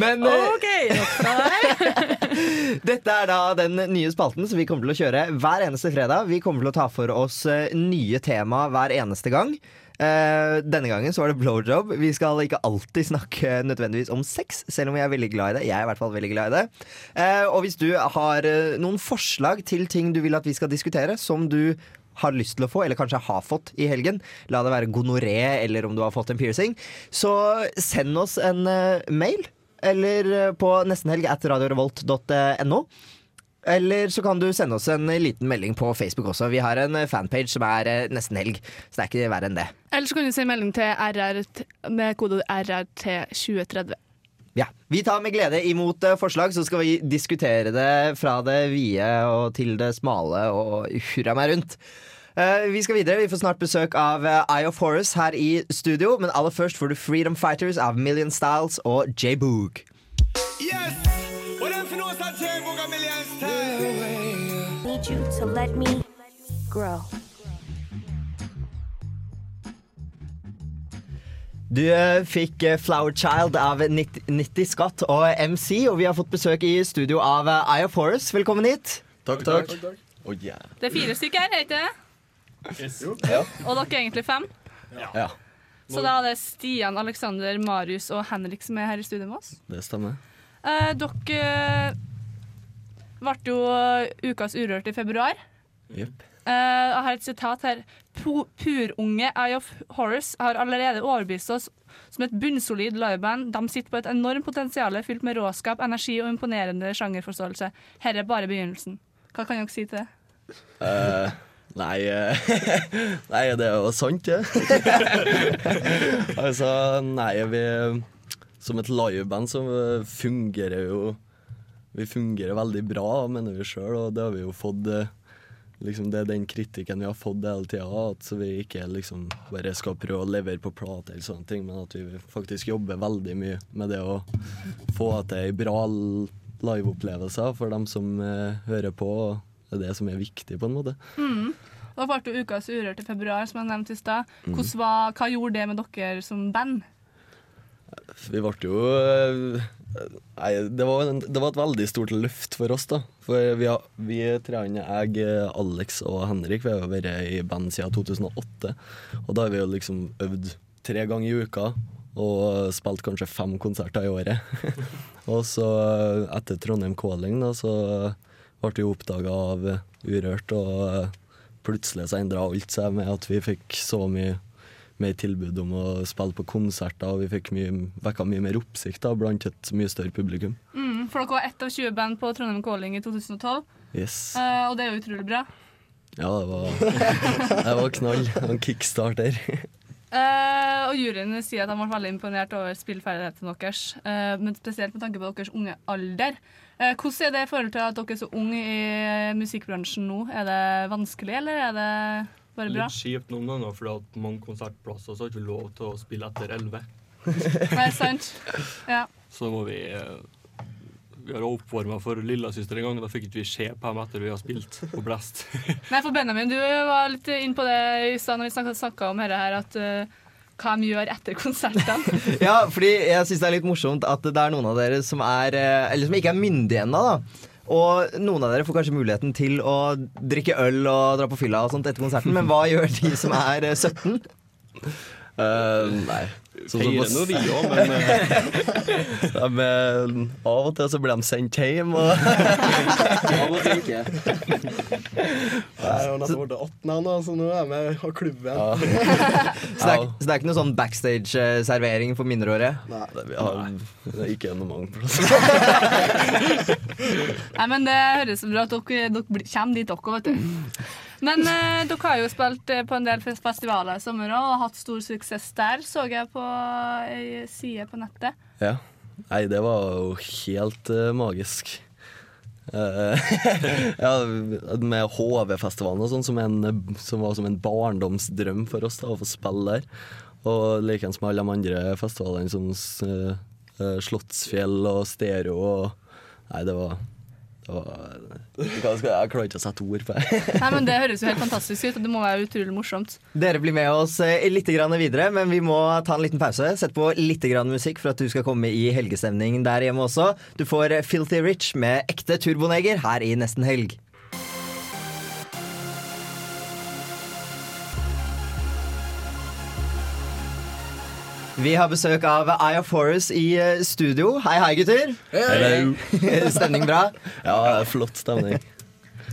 Men eh, OK, nok fra deg. dette er da den nye spalten som vi kommer til å kjøre hver eneste fredag. Vi kommer til å ta for oss eh, nye tema hver eneste gang. Eh, denne gangen så var det blowjob. Vi skal ikke alltid snakke nødvendigvis om sex, selv om jeg er veldig glad i det. Jeg er i hvert fall veldig glad i det. Uh, og hvis du har uh, noen forslag til ting du vil at vi skal diskutere, som du har lyst til å få, eller kanskje har fått i helgen, la det være gonoré eller om du har fått en piercing, så send oss en mail. Eller på nestenhelg at radiorevolt.no. Eller så kan du sende oss en liten melding på Facebook også. Vi har en eh, fanpage som er eh, nesten helg, så det er ikke verre enn det. Eller så kan du sende melding til RR med kode RRT2030. Ja, Vi tar med glede imot eh, forslag, så skal vi diskutere det fra det vide og til det smale og hurra meg rundt. Eh, vi skal videre. Vi får snart besøk av Eye of Horus her i studio. Men aller først får du Freedom Fighters av Million Styles og J-Boog. Need you to let me grow. Du eh, fikk eh, Flower Child av 90 90 Scott og MC, og vi har fått besøk i studio av eh, Eye of Horus. Velkommen hit. Takk, takk. Det er fire stykker her, er ikke det? Ja. Og dere er egentlig fem. ja, Så da er det Stian, Alexander, Marius og Henrik som er her i studio med oss. det stemmer. Eh, dere ble jo ukas Urørt i februar. Yep. Uh, jeg har et sitat her. Purunge Eye of Horse har allerede overbevist oss som et bunnsolid liveband. De sitter på et enormt potensial fylt med råskap, energi og imponerende sjangerforståelse. Her er bare begynnelsen. Hva kan dere si til det? Uh, nei uh, Nei, det er jo sant, det. altså, nei, vi Som et liveband så fungerer jo Vi fungerer veldig bra, mener vi sjøl, og det har vi jo fått eh, Liksom Det er den kritikken vi har fått hele tida, at vi ikke liksom bare skal prøve å levere på plate, eller sånne ting, men at vi faktisk jobber veldig mye med det å få til ei bra liveopplevelse for dem som eh, hører på. Det er det som er viktig, på en måte. Mm. Da ble det Ukas Urørt i februar, som jeg nevnte i stad. Mm. Hva gjorde det med dere som band? Vi ble jo eh, Nei, det var, en, det var et veldig stort løft for oss, da. For vi, har, vi treene, jeg, Alex og Henrik, vi har vært i band siden 2008. Og da har vi jo liksom øvd tre ganger i uka og spilt kanskje fem konserter i året. og så, etter Trondheim Calling, da, så ble vi oppdaga av Urørt, og plutselig så endra alt seg med at vi fikk så mye mer tilbud om å spille på konserter, og vi fikk mye, vekka mye mer oppsikt da, blant et mye større publikum. Mm, for dere var ett av 20 band på Trondheim Calling i 2012, Yes. uh, og det er jo utrolig bra. Ja, det var, det var knall. En kickstarter. Uh, og juryen sier at de ble veldig imponert over spillferdighetene deres, uh, men spesielt med tanke på deres unge alder. Uh, hvordan er det i forhold til at dere er så unge i musikkbransjen nå? Er det vanskelig, eller er det bare bra? Litt kjipt noen ganger, for at mange konsertplasser så har ikke lov til å spille etter 11. Nei, sant? Ja. Så må vi eh, Vi har oppvarma for lillesøster en gang, og da fikk ikke vi se på dem etter vi har spilt på Blest. Nei, for Benjamin, du var litt inn på det i stad når vi snakka om dette her, at eh, hva de gjør etter konsertene. Ja, fordi jeg syns det er litt morsomt at det er noen av dere som er eh, Eller som ikke er myndige ennå, da. Og noen av dere får kanskje muligheten til å drikke øl og dra på fylla og sånt etter konserten, men hva gjør de som er eh, 17? Uh, nei. Feirer nå vi òg, men eh, ja, men eh, av og til så blir de sendt hjem. Og av og til ikke. Jeg har nesten blitt åttende, så nå er jeg med og klubben. Ja. så, det er, så, det er, ikke noe sånn backstage-servering for mindreårige? Nei. Det, vi har, det er ikke noe mange plasser. nei, men det høres bra ut. Dere, dere kommer dit, dere, vet du. Men eh, dere har jo spilt eh, på en del festivaler i sommer òg, og hatt stor suksess der, så jeg på ei side på nettet. Ja. Nei, det var jo helt eh, magisk. Eh, ja, med HV-festivalen og sånn, som, som var som en barndomsdrøm for oss da, å få spille der. Og likeens med alle de andre festivalene som eh, eh, Slottsfjell og Stereo og Nei, det var, jeg, klarer ikke å sette ord på det. Nei, men Det høres jo helt fantastisk ut, og det må være utrolig morsomt. Dere blir med oss eh, litt videre, men vi må ta en liten pause. Sett på litt musikk for at du skal komme i helgestemning der hjemme også. Du får Filthy Rich med ekte turboneger her i Nesten Helg. Vi har besøk av Eye of Horus i eh, studio. Hei, hei, gutter. Hey. Stemning bra? Ja, flott stemning.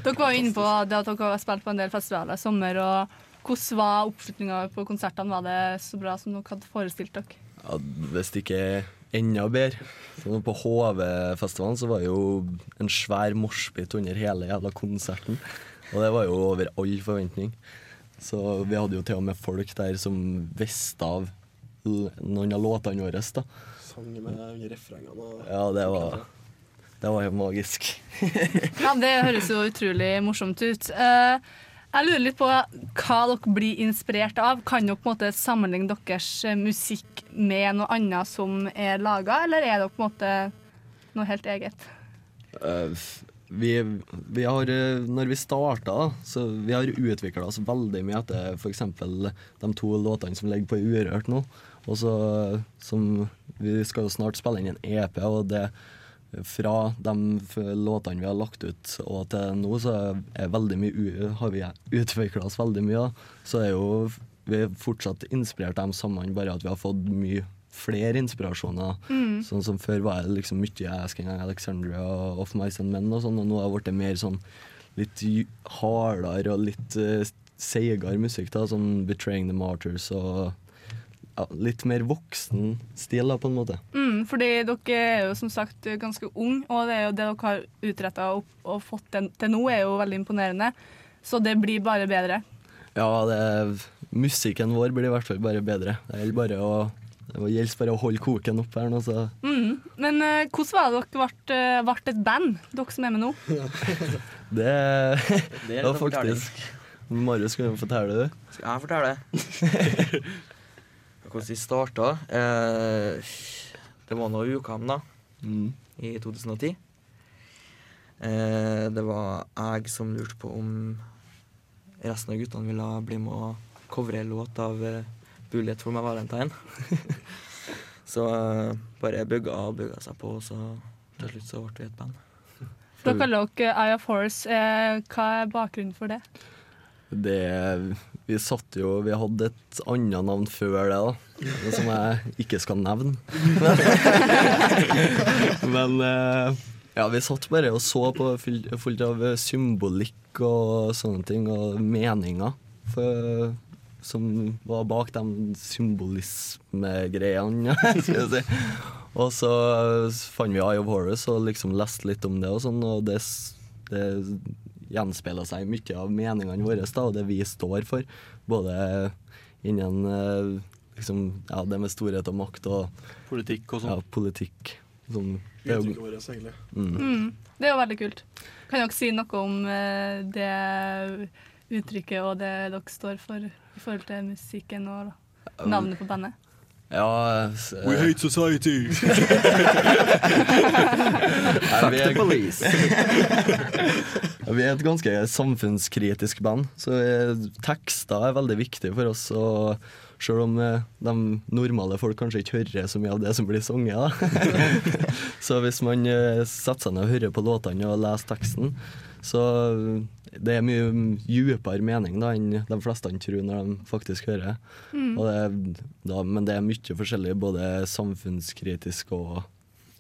Dere var jo inne på det at dere har spilt på en del festivaler i sommer. og Hvordan var oppslutninga på konsertene? Var det så bra som dere hadde forestilt dere? Ja, hvis det ikke er enda bedre. Så på HV-festivalen så var det jo en svær moshpit under hele jævla konserten. Og det var jo over all forventning. Så vi hadde jo til og med folk der som visste av noen av låtene våre. da. Sang med under refrengene. og- Ja, det var, det var jo magisk. Ja, Det høres jo utrolig morsomt ut. Eh, jeg lurer litt på hva dere blir inspirert av. Kan dere på en måte sammenligne deres musikk med noe annet som er laga, eller er dere på en måte noe helt eget? Eh, vi, vi har, eh, når vi starta, så vi har utvikla oss veldig mye etter f.eks. de to låtene som ligger på Urørt nå. Og så som Vi skal jo snart spille inn en EP, og det fra de låtene vi har lagt ut og til nå, så er veldig mye, har vi utvikla oss veldig mye. Da. Så er jo vi er fortsatt inspirert av de sammen, bare at vi har fått mye flere inspirasjoner. Mm. Sånn som Før var det liksom mye Asking Alexandria og Off Mice and Men, og sånn, og nå har det blitt mer sånn litt hardere og litt uh, seigere musikk. da, som Betraying the Martyrs og ja, litt mer voksen stil, da, på en måte. Mm, fordi dere er jo som sagt ganske unge, og det er jo det dere har utretta og, og fått til, til nå, er jo veldig imponerende. Så det blir bare bedre. Ja, det, musikken vår blir i hvert fall bare bedre. Det gjelder bare å det gjelder bare å holde koken opp her nå, så Mm. Men uh, hvordan var det dere ble, eh, ble et band, dere som er med nå? det, Det det var faktisk Marius, kan du fortelle det? Skal jeg fortelle? Hvordan vi starta? Eh, det var noen UKM, da. I 2010. Eh, det var jeg som lurte på om resten av guttene ville bli med å covre en låt av eh, Bullet for my Valentine. så eh, bare bygga og bygga seg på, og så til slutt så ble vi et band. Dere lå Eye of Horse. Eh, hva er bakgrunnen for det? Det Vi satt jo Vi hadde et annet navn før det, da. Som jeg ikke skal nevne. Men eh, ja, vi satt bare og så på fullt av symbolikk og sånne ting, og meninger for, som var bak de symbolismegreiene, skal jeg si. Og så fant vi Eye of Horus og liksom leste litt om det, og sånn, og det, det gjenspeiler seg i mye av meningene våre da, og det vi står for. Både innen eh, liksom, ja, det med storhet og makt og Politikk og sånn. Ja, politikk. Sånn, det er jo- Uttrykket. Mm. Mm, det er jo veldig kult. Kan dere si noe om eh, det uttrykket og det dere står for i forhold til musikken og navnet på bandet? Ja uh, We hate society! Fuck vi the police. Vi er et ganske samfunnskritisk band, så eh, tekster er veldig viktig for oss. Og selv om eh, de normale folk kanskje ikke hører så mye av det som blir sunget, da. så hvis man setter seg ned og hører på låtene og leser teksten, så det er mye djupere mening da enn de fleste tror når de faktisk hører. Mm. Og det, er- da, men det er mye forskjellig, både samfunnskritisk og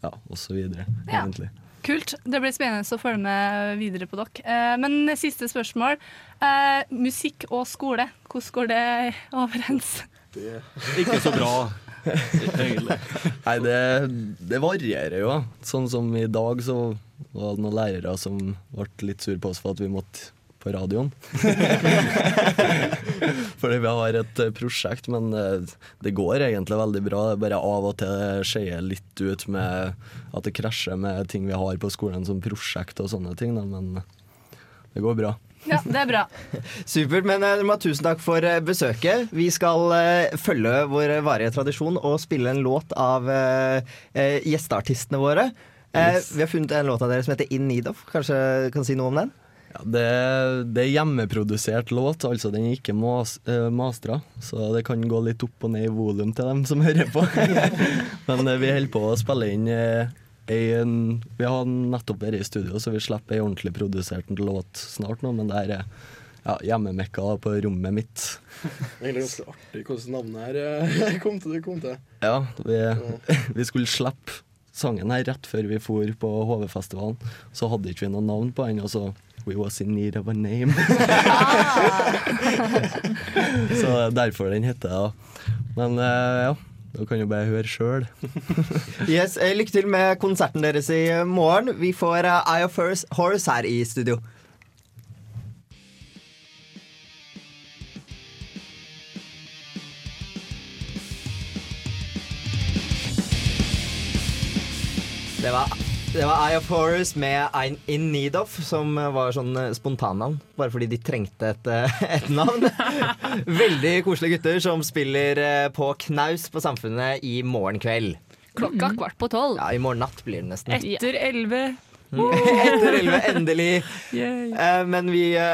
ja, og så videre, Ja. egentlig. Kult. Det blir spennende å følge med videre på dere. Eh, men siste spørsmål. Eh, musikk og skole, hvordan går det overens? Ikke så bra. Nei, det, det varierer jo. Sånn som i dag så var det noen lærere som ble litt sur på oss for at vi måtte på radioen. Fordi vi har et eh, prosjekt, men eh, det går egentlig veldig bra. Det er bare av og til skeier litt ut med at det krasjer med ting vi har på skolen som prosjekt og sånne ting, men det går bra. Ja, det er bra. Supert, men eh, ha tusen takk for eh, besøket. Vi skal uh, følge vår varige tradisjon og spille en låt av gjesteartistene våre. Eh, Yes. Vi har funnet en låt av dere som heter In Need of. Kanskje kan si noe om den? Ja, det, det er hjemmeprodusert låt, altså den er ikke mas, uh, mastra. Så det kan gå litt opp og ned i volum til dem som hører på. Men vi holder på å spille inn en, Vi har nettopp vært i studio, så vi slipper ei ordentlig produsert låt snart nå. Men det her er ja, hjemmemekka på rommet mitt. Egentlig ganske artig hvordan navnet her eh, kom til. Det kom til. Ja, vi, vi skulle slippe sangen her rett før vi for på HV-festivalen. Så hadde ikke vi noe navn på den, og så We was in need of a name. så derfor den heter det. Men eh, ja, da kan du bare høre sjøl. Yes, eh, Lykke til med konserten deres i morgen. Vi får eh, Eye of First Horse her i studio. Det var, det var Eye of Horus med I'm In Need Of, som var sånn eh, spontannavn. Bare fordi de trengte et, eh, et navn. Veldig koselige gutter som spiller eh, på knaus på Samfunnet i morgen kveld. Klokka kvart på tolv. Ja, i morgen natt blir det nesten. Etter elleve. Etter elleve, endelig. Eh, men vi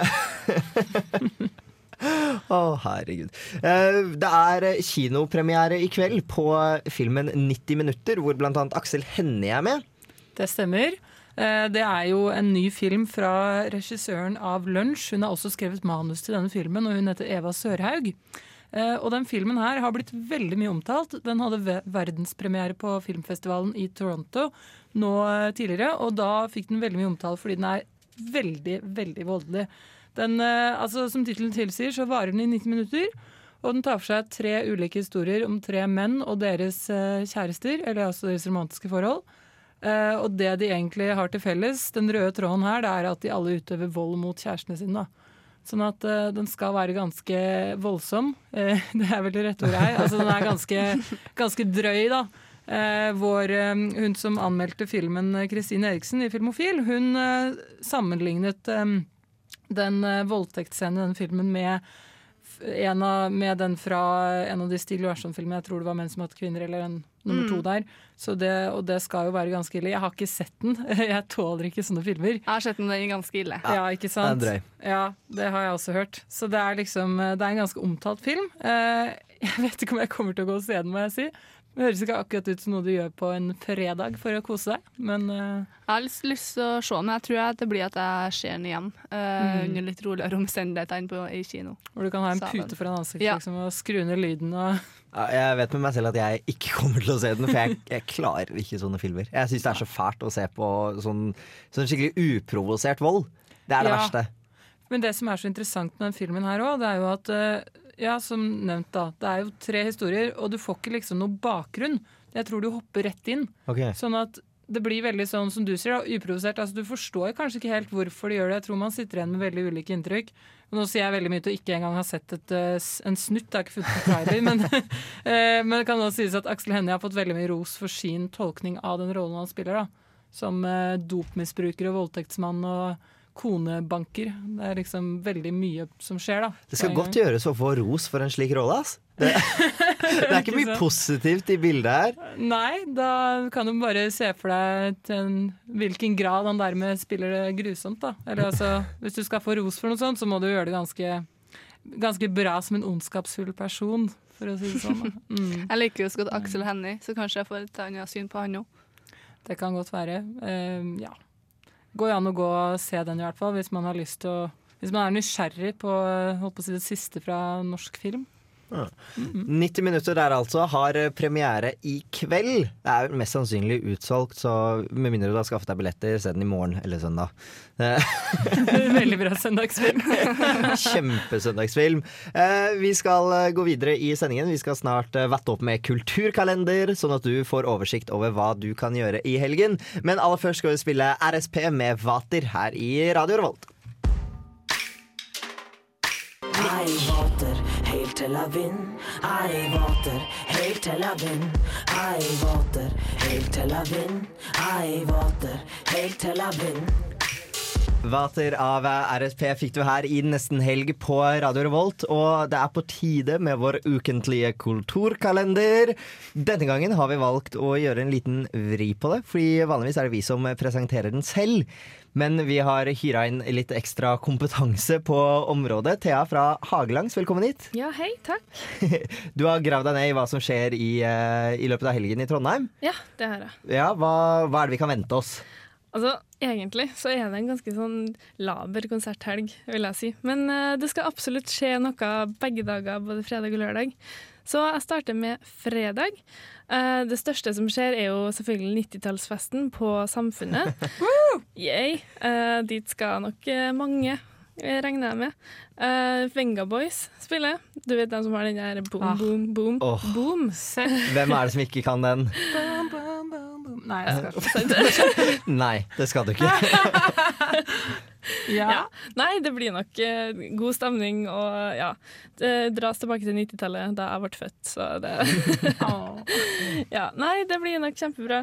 Å, herregud. Eh, det er kinopremiere i kveld på filmen 90 minutter, hvor blant annet Aksel Hennie er med. Det stemmer. Eh, Det er jo en ny film fra regissøren av Lunsj. Hun har også skrevet manus til denne filmen, og hun heter Eva Sørhaug. Eh, Og den filmen her har blitt veldig mye omtalt. Den hadde verdenspremiere på filmfestivalen i Toronto nå eh, tidligere, og da fikk den veldig mye omtale fordi den er veldig, veldig voldelig. Den, altså, som tittelen tilsier, så varer den i 90 minutter. Og den tar for seg tre ulike historier om tre menn og deres kjærester, eller altså deres romantiske forhold. Eh, og det de egentlig har til felles, den røde tråden her, det er at de alle utøver vold mot kjærestene sine. da. Sånn at uh, den skal være ganske voldsom. Uh, det er vel det rette ordet her. Altså den er ganske, ganske drøy, da. Eh, hun som anmeldte filmen, Kristine Eriksen i Filmofil, hun sammenlignet den voldtektsscenen i den filmen med en av, med den fra en av de Stig Larsson-filmene. Jeg tror det var 'Menn som hatt kvinner', eller en nummer Mm. to der. Så det, og det skal jo være ganske ille. Jeg har ikke sett den. Jeg tåler ikke sånne filmer. Jeg har sett den, den er ganske ille. Ja, ikke sant? den drøy. Ja, det har jeg også hørt. Så det er liksom Det er en ganske omtalt film. Eh, Jeg vet ikke om jeg kommer til å gå og se den, må jeg si. Det høres ikke akkurat ut som noe du gjør på en fredag for å kose deg, men uh... Jeg har lyst, lyst til å se den, jeg tror at det blir at jeg ser den igjen. uh, Mm. Under litt roligere omstendigheter enn på, i kino. hvor du kan ha en Så, pute foran ansiktet Ja. liksom, og skru ned lyden og Jeg vet med meg selv at jeg ikke kommer til å se den, for jeg, jeg klarer ikke sånne filmer. Jeg syns det er så fælt å se på sånn, sånn skikkelig uprovosert vold. Det er det Ja. verste. Men det som er så interessant med den filmen her òg, det er jo at eh, Ja, som nevnt, da. Det er jo tre historier, og du får ikke liksom noe bakgrunn. Jeg tror du hopper rett inn. Okay. Sånn at det blir veldig sånn som du sier, da, uprovosert. Altså, du forstår kanskje ikke helt hvorfor de gjør det. Jeg tror man sitter igjen med veldig ulike inntrykk. Og nå sier jeg veldig mye til å ikke engang ha sett et, eh, en snutt. Jeg har ikke funnet en trailer. men, eh, men det kan også sies at Aksel Hennie har fått veldig mye ros for sin tolkning av den rollen han spiller. da. Som eh, dopmisbruker og voldtektsmann og konebanker. Det er liksom veldig mye som skjer, da. Det skal godt gjøres å få ros for en slik rolle, ass. Det, det er ikke mye positivt i bildet her. Nei, da kan du bare se for deg til en, hvilken grad han dermed spiller det grusomt. da. Eller altså, Hvis du skal få ros for noe sånt, så må du gjøre det ganske, ganske bra som en ondskapsfull person, for å si det sånn. Mm. Jeg liker jo så godt Aksel Hennie, så kanskje jeg får et annet syn på han òg. Det kan godt være. Uh, ja. Går an å gå og se den i hvert fall, hvis man har lyst til å Hvis man er nysgjerrig på, eh, på si det siste fra norsk film. 90 minutter der altså har premiere i kveld. Det er mest sannsynlig utsolgt, så med mindre du har skaffet deg billetter, se den i morgen eller søndag. Eh, Veldig bra søndagsfilm. Kjempesøndagsfilm. Eh, vi skal eh, gå videre i sendingen. Vi skal snart vette opp med kulturkalender, sånn at du får oversikt over hva du kan gjøre i helgen. Men aller først skal vi spille RSP med Vater her i Radio Revolt. Jeg vater helt til jeg vinner. Jeg vater helt til jeg vinner. Jeg vater helt til jeg vinner. Jeg vater helt til jeg vinner. Vater av RSP fikk du her i Nesten helg på Radio Revolt, og det er på tide med vår ukentlige kulturkalender. Denne gangen har vi valgt å gjøre en liten vri på det, fordi vanligvis er det vi som presenterer den selv. Men vi har hyra inn litt ekstra kompetanse på området. Thea fra Hagelangs, velkommen hit. Ja, hei, takk. Du har gravd deg ned i hva som skjer i, eh, i løpet av helgen i Trondheim. Ja, det har jeg. Ja, hva, hva er det vi kan vente oss? Altså, egentlig så er det en ganske sånn laber konserthelg, vil jeg si. Men uh, det skal absolutt skje noe begge dager, både fredag og lørdag. Så jeg starter med fredag. Uh, det største som skjer, er jo selvfølgelig 90-tallsfesten på Samfunnet. Yay. Uh, dit skal nok mange, regner jeg med. Uh, Venga Boys spiller. Du vet den som har den der boom, boom, boom, boom, Oh. boom. Hvem er det som ikke kan den? Nei, jeg skal ikke. Nei, det skal du ikke. Ja. Nei, det blir nok uh, god stemning, og ja. Det dras tilbake til 90-tallet, da jeg ble født, så det Ja. Nei, det blir nok kjempebra.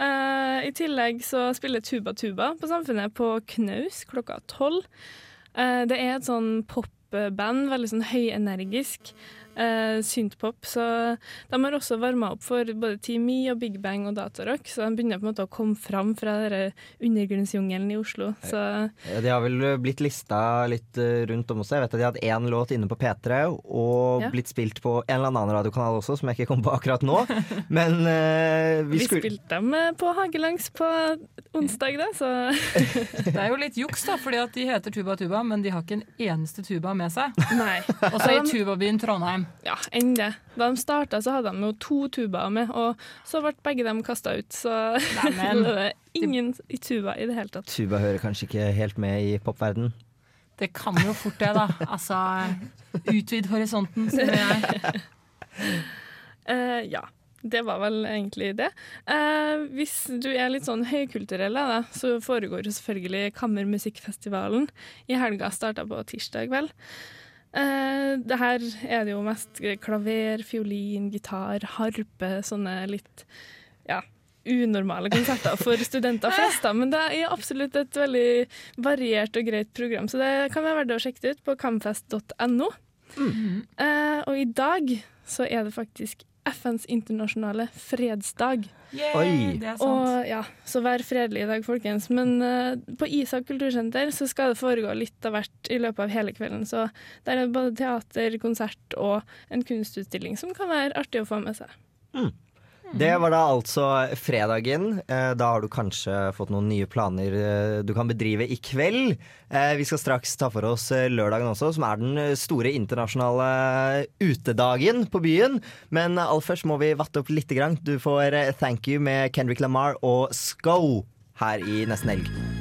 Uh, I tillegg så spiller Tuba Tuba på Samfunnet på Knaus klokka tolv. Eh, det er et sånn popband, veldig sånn høyenergisk. Uh, Syntpop. Så de har også varma opp for både Me og Big Bang og Datarock, så de begynner på en måte å komme fram fra denne undergrunnsjungelen i Oslo. Så Ja, De har vel blitt lista litt eh, rundt om også. Jeg vet at de hadde én låt inne på P3, og Ja. blitt spilt på en eller annen radiokanal også, som jeg ikke kom på akkurat nå. Men eh, vi vi skulle spilte dem eh, på Hagelangs på onsdag, da, så Det er jo litt juks, da, fordi at de heter Tuba Tuba, men de har ikke en eneste tuba med seg. Nei. Og så i tubabyen Trondheim. Ja, enn det. Da de starta, så hadde de jo to tubaer med, og så ble begge dem kasta ut. Så det er ingen i tuba i det hele tatt. Tuba hører kanskje ikke helt med i popverden. Det kan jo fort det, da. Altså, utvid horisonten, sier jeg. uh, ja. det var vel egentlig det. Eh, hvis du er litt sånn høykulturell, da, så foregår jo selvfølgelig Kammermusikkfestivalen i helga. Starta på tirsdag, vel. Eh, det her er det jo mest klaver, fiolin, gitar, harpe, sånne litt ja, unormale konserter for studenter flest, da. Men det er absolutt et veldig variert og greit program, så det kan være verdt å sjekke det ut på kamfest.no. Eh, og i dag så er det faktisk FNs internasjonale fredsdag. Yay, Oi. det er sant. Og ja, Så vær fredelig i dag, folkens. Men uh, på Isak kultursenter så skal det foregå litt av hvert i løpet av hele kvelden. Så der er det både teater, konsert og en kunstutstilling som kan være artig å få med seg. Det var da altså fredagen. Eh, Da har du kanskje fått noen nye planer eh, du kan bedrive i kveld. Eh, Vi skal straks ta for oss lørdagen også, som er den store internasjonale utedagen på byen. Men aller først må vi vatte opp litt. Du får Thank You med Kendrick Lamar og Sco her i nesten helg.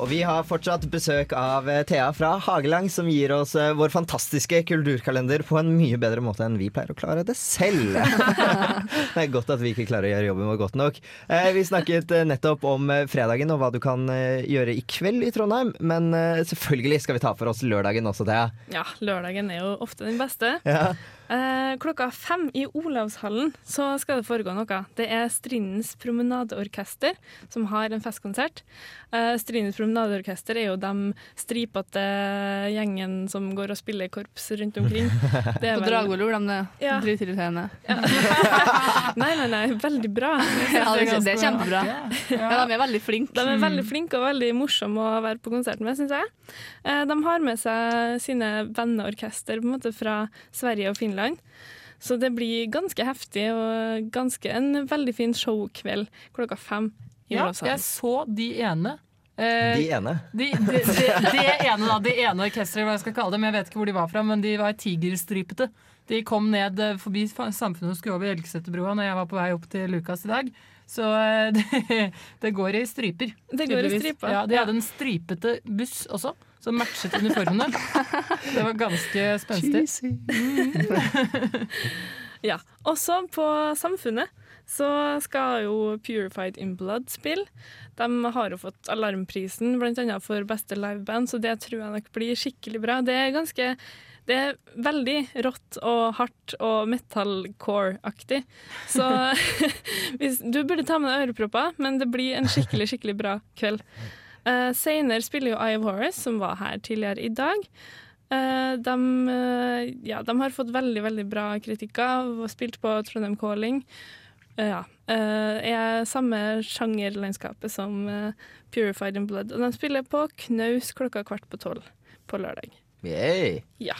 Og vi har fortsatt besøk av eh, Thea fra Hagelang, som gir oss eh, vår fantastiske kulturkalender på en mye bedre måte enn vi pleier å klare det selv. det er godt at vi ikke klarer å gjøre jobben vår godt nok. Eh, Vi snakket nettopp om fredagen og hva du kan gjøre i kveld i Trondheim, men selvfølgelig skal vi ta for oss lørdagen også, Thea. Ja, lørdagen er jo ofte den beste. Ja. Eh, klokka fem i Olavshallen så skal det foregå noe. Det er Strindens Promenadeorkester som har en festkonsert. Eh, Strindens Promenadeorkester er jo de stripete gjengen som går og spiller korps rundt omkring. Det er På Dragvoll gjorde de det. Ja. Dritirriterende. Nei, nei, nei, veldig bra. Ja, det, er- det er kjempebra. Ja, de er veldig flinke. De er veldig flinke og veldig morsomme å være på konserten med, syns jeg. Eh, De har med seg sine venneorkester på en måte fra Sverige og Finland. Så det blir ganske heftig og ganske en veldig fin showkveld klokka fem. i Ja, Olavshallen. jeg så de ene. Eh, De ene. De, de, de, det ene, da. Det ene orkesteret, hva jeg skal kalle dem. Jeg vet ikke hvor de var fra, men de var tigerstripete. De kom ned eh, forbi fa- Samfunnet og skulle over Elgeseterbrua når jeg var på vei opp til Lukas i dag. Så eh, det, det går i striper. Det går i tydeligvis. striper. Ja, de hadde en stripete buss også, som matchet uniformene. Det var ganske spenstig. Ja. Også på Samfunnet så skal jo Purified in Blood spille. De har jo fått Alarmprisen annet for beste liveband, så det tror jeg nok blir skikkelig bra. Det er ganske det er veldig rått og hardt og metalcore-aktig. Så hvis, du burde ta med deg ørepropper, men det blir en skikkelig, skikkelig bra kveld. Uh, Senere spiller jo Eye of Horus, som var her tidligere i dag. Uh, de, uh, ja, de har fått veldig veldig bra kritikker og spilt på Trondheim Calling. Uh, ja. eh, er samme sjangerlandskapet som eh, Purified in Blood. Og de spiller på Knaus klokka kvart på tolv på lørdag. Yay. Ja.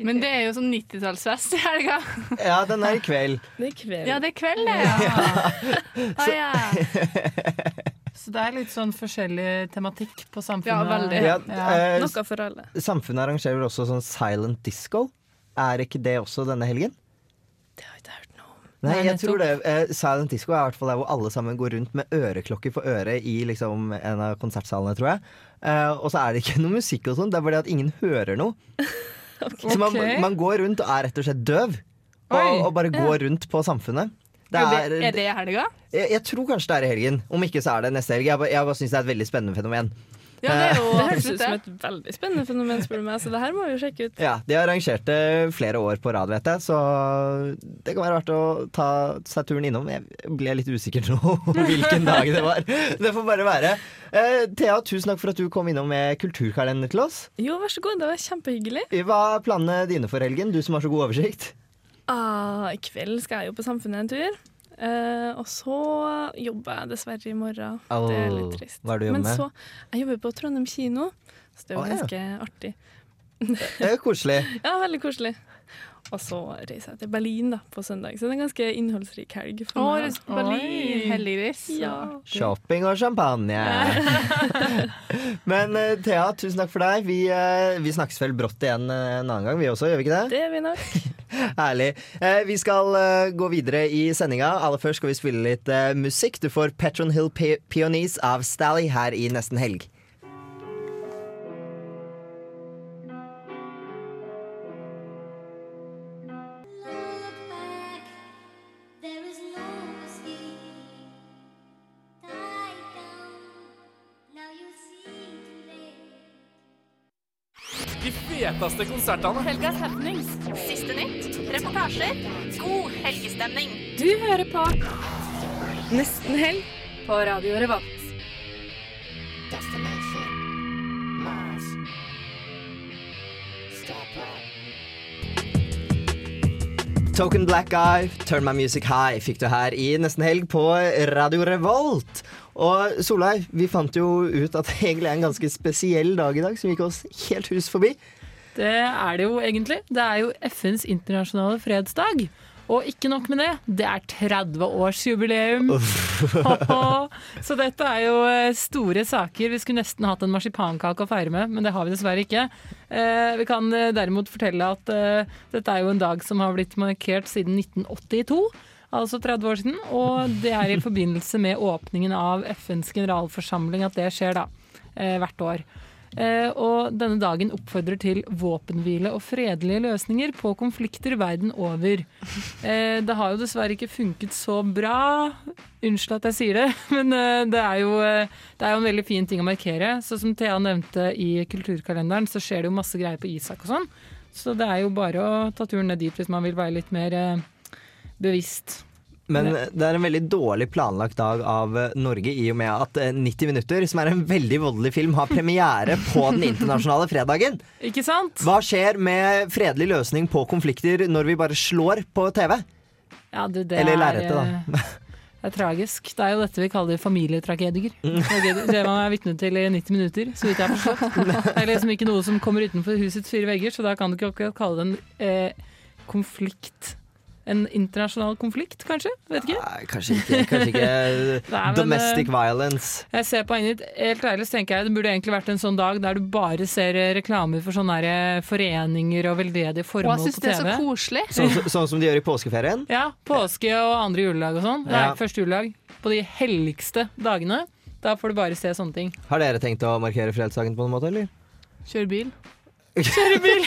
Men det er jo sånn 90-tallsfest i helga. Ja, den er i kveld. Det er kveld. Ja, det er kveld, det. Ja. Ah, ja. Så det er litt sånn forskjellig tematikk på samfunnet. Ja, veldig. Ja, eh, Noe for alle. Samfunnet arrangerer også sånn silent disco. Er ikke det også denne helgen? Det har jeg ikke hørt noe om. Nei, jeg tror det. Eh, silent disco er i hvert fall der hvor alle sammen går rundt med øreklokker for øret i liksom, en av konsertsalene, tror jeg. Eh, og så er det ikke noe musikk og sånn, det er bare det at ingen hører noe. Så man, man går rundt og er rett og slett døv. Og, og bare går rundt på Samfunnet. Det Er er, det, i helga? jeg, jeg tror kanskje det er i helgen. Om ikke så er det neste helg. Jeg bare, jeg bare syns det er et veldig spennende fenomen. Ja, det er jo Det høres ut som et veldig spennende fenomen, spør du meg, så det her må vi jo sjekke ut. Ja, De har arrangert det flere år på rad, vet jeg, så det kan være verdt å ta seg turen innom. Jeg ble litt usikker nå hvilken dag det var. Det får bare være. Eh, Thea, tusen takk for at du kom innom med kulturkalender til oss. Jo, vær så god, det var kjempehyggelig. Hva er planene dine for helgen, du som har så god oversikt? Ah, I kveld skal jeg jo på Samfunnet en tur. Uh, og så jobber jeg dessverre i morgen. det er litt trist. hva er det du jobber Men med? så, jeg jobber på Trondheim kino, så det er jo ja. ganske artig. Det er jo koselig. Ja, veldig koselig. Og så reiser jeg til Berlin da, på søndag, så det er en ganske innholdsrik helg. For meg. reis Berlin. heldigvis. Ja. Shopping og champagne. Men eh, Thea, tusen takk for deg. Vi, eh, vi snakkes vel brått igjen eh, en annen gang, vi også, gjør vi ikke det? Det gjør vi nok. Herlig. Eh, vi skal gå videre i sendinga. Aller først skal vi spille litt musikk. Du får Petron Hill Pe Peonies av Stally her i nesten helg. Feteste konsertene. Helgas happenings. Siste nytt. Reportasjer. God helgestemning. Du hører på Nesten helg på Radio Revolt. Token Black Guy, Turn My Music High fikk du her i Nesten Helg på Radio Revolt. Og Solveig, vi fant jo ut at det egentlig er en ganske spesiell dag i dag, som gikk oss helt hus forbi. Det er det jo egentlig. Det er jo FNs internasjonale fredsdag. Og ikke nok med det, det er 30-årsjubileum! Så dette er jo eh, store saker. Vi skulle nesten hatt en marsipankake å feire med, men det har vi dessverre ikke. Eh, Vi kan eh, derimot fortelle at dette er jo en dag som har blitt markert siden 1982. Altså 30 år siden, og det er i forbindelse med åpningen av FNs generalforsamling at det skjer da, eh, hvert år. Eh, og denne dagen oppfordrer til våpenhvile og fredelige løsninger på konflikter verden over. Eh, det har jo dessverre ikke funket så bra, unnskyld at jeg sier det, men eh, det, er jo, det er jo en veldig fin ting å markere. Så som Thea nevnte i kulturkalenderen, så skjer det jo masse greier på Isak og sånn. Så det er jo bare å ta turen ned dit hvis man vil være litt mer bevisst. Men det er en veldig dårlig planlagt dag av eh, Norge i og med at eh, 90 minutter, som er en veldig voldelig film, har premiere på den internasjonale fredagen. Ikke sant? Hva skjer med fredelig løsning på konflikter når vi bare slår på TV? Ja, du, det Eller er, lerretet, da. eh, Det er tragisk. Det er jo dette vi kaller familietragedier. Mm. Det man er vitne til i 90 minutter, så vidt jeg har forstått. Det er liksom ikke noe som kommer utenfor husets fire vegger, så da kan du ikke kalle det en eh, konflikt. En internasjonal konflikt, kanskje? Vet ikke. Nei, kanskje ikke. Kanskje ikke Nei, men, domestic eh, violence. Jeg ser på Einit, Helt ærlig så tenker jeg det burde egentlig vært en sånn dag der du bare ser eh, reklamer for sånne eh, foreninger og veldedige Og formål jeg synes på det er så koselig. Sånn, sånn som de gjør i påskeferien? Ja, påske og andre juledag og sånn. Nei, Ja. første juledag. På de helligste dagene. Da får du bare se sånne ting. Har dere tenkt å markere fredsdagen på noen måte, eller? Kjøre bil. Kjøre bil!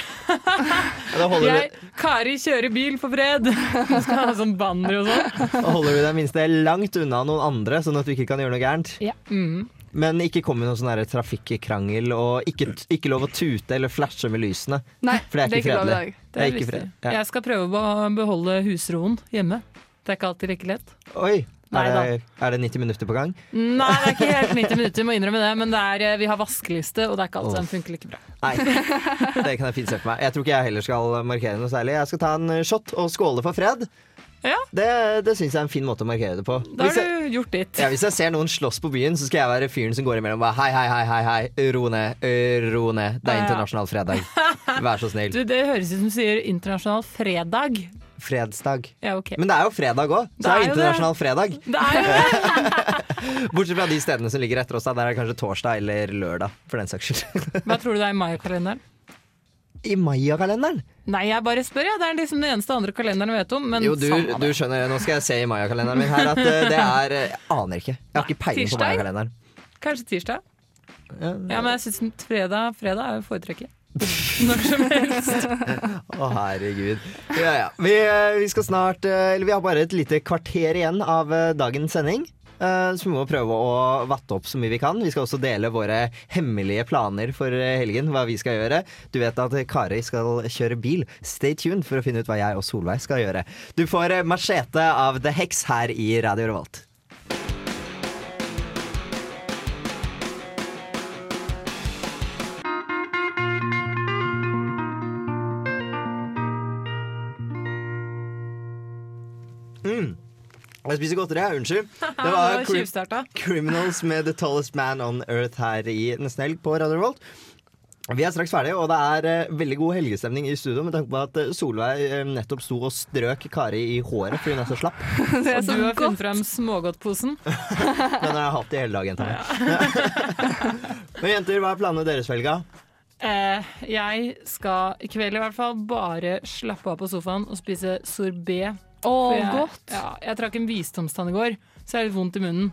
Jeg, Kari kjører bil for fred! Du skal ha sånn banner og sånn. da holder du deg minst langt unna noen andre, sånn at du ikke kan gjøre noe gærent. Ja. Mm. Men ikke kom med noen sånn trafikkrangel, og ikke, ikke lov å tute eller flashe med lysene. Nei, For det er ikke i fredelig. Det er ikke fred. Ja. Jeg skal prøve å beholde husroen hjemme. Det er ikke alltid like lett. Oi, Nei er det, er det 90 minutter på gang? Nei, det er ikke helt 90 minutter, må innrømme det. Men det er, eh, vi har vaskeliste, og det er ikke alltid som funker like bra. Nei, det kan jeg fint se for meg. Jeg tror ikke jeg heller skal markere noe særlig. Jeg skal ta en shot og skåle for fred. Det, det syns jeg er en fin måte å markere det på. Da har jeg, du gjort ditt. ja, hvis jeg ser noen slåss på byen, så skal jeg være fyren som går imellom og bare hei, hei, hei, hei, hei, ro ned, ro ned. Det er Ja. internasjonal fredag. Vær så snill. Du, det høres ut som du sier internasjonal fredag. Fredsdag. Ja, okay. Men det er jo fredag òg, så Det er jo internasjonal fredag. Det er jo det! Bortsett fra de stedene som ligger etter oss. Der er det kanskje torsdag eller lørdag, for den saks skyld. Hva tror du det er i mayakalenderen? I mayakalenderen? Nei, jeg bare spør, ja. Det er liksom den eneste andre kalenderen jeg vet om. Men Jo, du, du skjønner, nå skal jeg se i mayakalenderen min her at eh, det er eh, Jeg aner ikke. Jeg har ikke peiling på mayakalenderen. Kanskje tirsdag? Ja, Ja, men jeg syns fredag, fredag er jo foretrekket. Når som helst. Å, herregud. Ja, ja. Vi, eh, vi skal snart eh, Eller vi har bare et lite kvarter igjen av eh, dagens sending. Så vi må prøve å vatte opp så mye vi kan. Vi skal også dele våre hemmelige planer for helgen. Hva vi skal gjøre. Du vet at Kari skal kjøre bil. Stay tuned for å finne ut hva jeg og Solveig skal gjøre. Du får Machete av The Hex her i Radio Revolt. Jeg spiser godteri, jeg. Unnskyld. Det Det var cri. Criminals med The Tallest Man on Earth her i Nesten Helg på Radio Revolt. Vi er straks ferdige, og det er eh, veldig god helgestemning i studio med tanke på at eh, Solveig eh, nettopp sto og strøk Kari i håret fordi hun er så slapp. Det og du har funnet frem smågodtposen. Den har jeg hatt i hele dag, jenta mi. Men jenter, hva er planene deres for helga? Eh, jeg skal i kveld i hvert fall bare slappe av på sofaen og spise sorbet. For jeg, godt. Ja, jeg trakk en visdomstann i går, så jeg har litt vondt i munnen.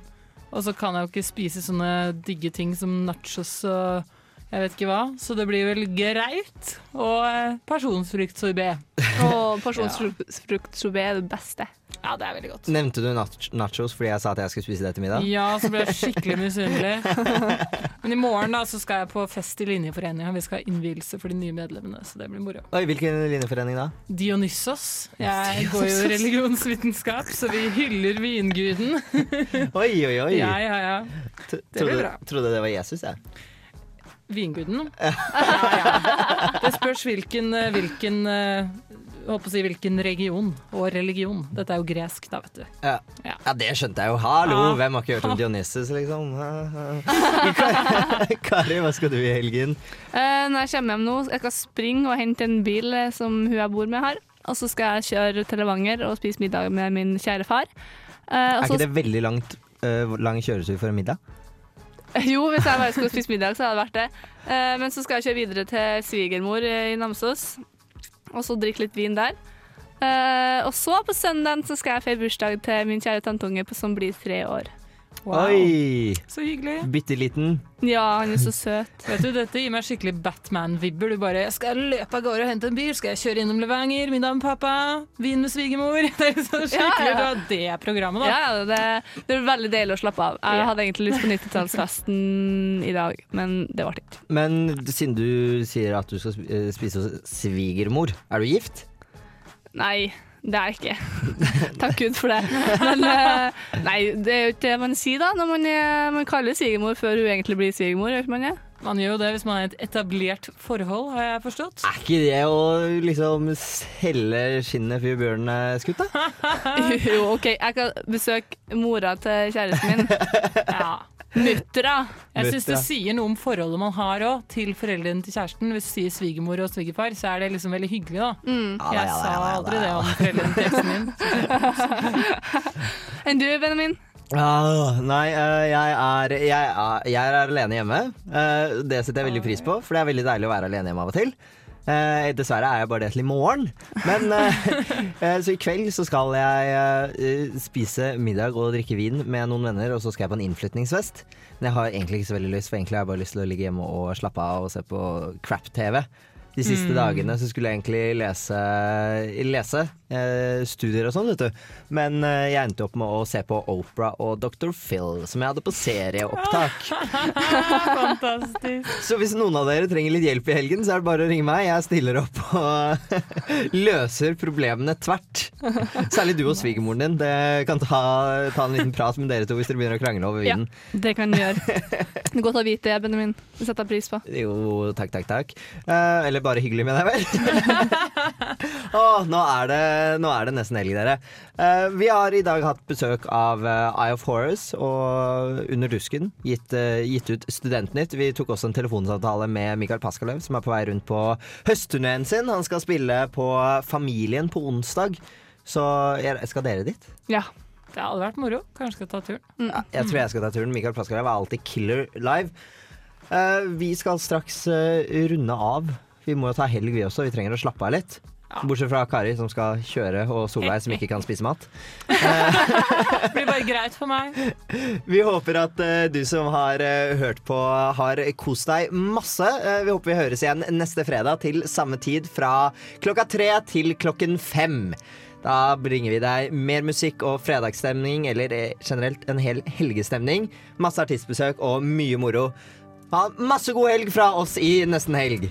Og så kan jeg jo ikke spise sånne digge ting som nachos og jeg vet ikke hva. Så det blir vel greit. Og pasjonsfruktsorbet. Og personsfruktsorbé er det beste. Ja, det er veldig godt. Nevnte du nach nachos fordi jeg sa at jeg skulle spise det til middag? Ja, så ble jeg skikkelig misunnelig. Men i morgen da, så skal jeg på fest i Linjeforeninga. Vi skal ha innvielse for de nye medlemmene, så det blir moro. Oi, Hvilken linjeforening da? Dionysos. Jeg Dionysos. går jo religionsvitenskap, så vi hyller vinguden. Oi, oi, oi. Ja, ja, ja. Det blir bra. trodde det var Jesus, jeg. Vinguden? Ja, ja. Det spørs hvilken, eh, hvilken eh, på å si hvilken region og religion. Dette er jo gresk, da, vet du. Ja. Ja. ja, det skjønte jeg jo. Hallo, ah. hvem har ikke hørt om Dionysus, liksom? Kari, hva skal du i helgen? Uh, når jeg kommer hjem nå, jeg skal springe og hente en bil eh, som hun jeg bor med har. Og så skal jeg kjøre til Levanger og spise middag med min kjære far. Uh, og Er så- ikke det veldig langt, uh, lang kjøretur for en middag? Jo, hvis jeg bare skulle spise middag, så hadde det vært det. Eh, men så skal jeg kjøre videre til svigermor eh, i Namsos, og så drikke litt vin der. Uh, og så på søndagen skal jeg feire bursdag til min kjære tanteunge på- som blir tre år. Oi! Så hyggelig. Bitte liten. Ja, han er så søt. Vet du, Dette gir meg skikkelig Batman-vibber. Du bare jeg 'Skal jeg løpe av gårde og hente en bil? Skal jeg kjøre innom Levanger? Middag med pappa? Vin med svigermor?' Det er så skikkelig Ja, ja. bra. Det er programmet, da. Ja, det, det er veldig deilig å slappe av. Jeg Ja. hadde egentlig lyst på 90-tallsfesten i dag, men det ble ikke. Men siden du sier at du skal øh, spise hos svigermor, er du gift? Nei, det er jeg ikke. Takk Gud for det. Men eh, nei, det er jo ikke det man sier da, når man, er, man kaller svigermor før hun egentlig blir svigermor. Man det? Man gjør jo det hvis man er i et etablert forhold, har jeg forstått. Er ikke det å liksom selge skinnet før bjørnen er skutt, da? Jo, OK, jeg kan besøke mora til kjæresten min. Ja. Muttera. Jeg syns det sier noe om forholdet man har òg, til foreldrene til kjæresten. Hvis du sier svigermor og svigerfar, så er det liksom veldig hyggelig, da. Mm. Ja, Jeg ja, ja, sa ja, ja, aldri ja. det om foreldrene til eksen min. Enn du, Benjamin? Ah, nei, uh, jeg, er, jeg, er, jeg er alene hjemme. Uh, det setter jeg veldig pris på, for det er veldig deilig å være alene hjemme av og til. Eh, dessverre er jeg bare det til i morgen. Men eh, eh, Så i kveld så skal jeg eh, spise middag og drikke vin med noen venner, og så skal jeg på en innflytningsfest. Men jeg har egentlig ikke så veldig lyst, for egentlig har jeg bare lyst til å ligge hjemme og slappe av og se på crap-TV. De siste Mm. dagene så skulle jeg egentlig lese, lese eh, studier og sånn, vet du. Men eh, jeg endte opp med å se på Opera og Dr. Phil, som jeg hadde på serieopptak. Fantastisk. Så hvis noen av dere trenger litt hjelp i helgen, så er det bare å ringe meg. Jeg stiller opp og løser problemene tvert. Særlig du og svigermoren din. Det kan ta, ta en liten prat med dere to hvis dere begynner å krangle over Ja, det kan vi gjøre. Det godt å vite det, Benjamin. Det setter jeg pris på. Jo, takk, takk, takk. Eh, eller bare hyggelig, mener jeg vel. oh, nå, er det, nå er det nesten helg, dere. Uh, vi har i dag hatt besøk av uh, Eye of Horrors og Under dusken. Gitt, uh, gitt ut Studentnytt. Vi tok også en telefonsamtale med Mikael Paskalev, som er på vei rundt på høstturneen sin. Han skal spille på Familien på onsdag. Så skal dere dit? Ja. Det hadde vært moro. Kanskje skal ta turen. Ja, jeg tror jeg skal ta turen. Mikael Paskaløv er alltid killer live. Uh, vi skal straks uh, runde av. Vi må jo ta helg, vi også. Vi trenger å slappe av litt. Bortsett fra Kari, som skal kjøre, og Solveig, som ikke kan spise mat. Det blir bare greit for meg. Vi håper at uh, du som har uh, hørt på, har kost deg masse. Uh, vi håper vi høres igjen neste fredag til samme tid fra klokka tre til klokken fem. Da bringer vi deg mer musikk og fredagsstemning, eller generelt en hel helgestemning. Masse artistbesøk og mye moro. Ha masse god helg fra oss i nesten helg.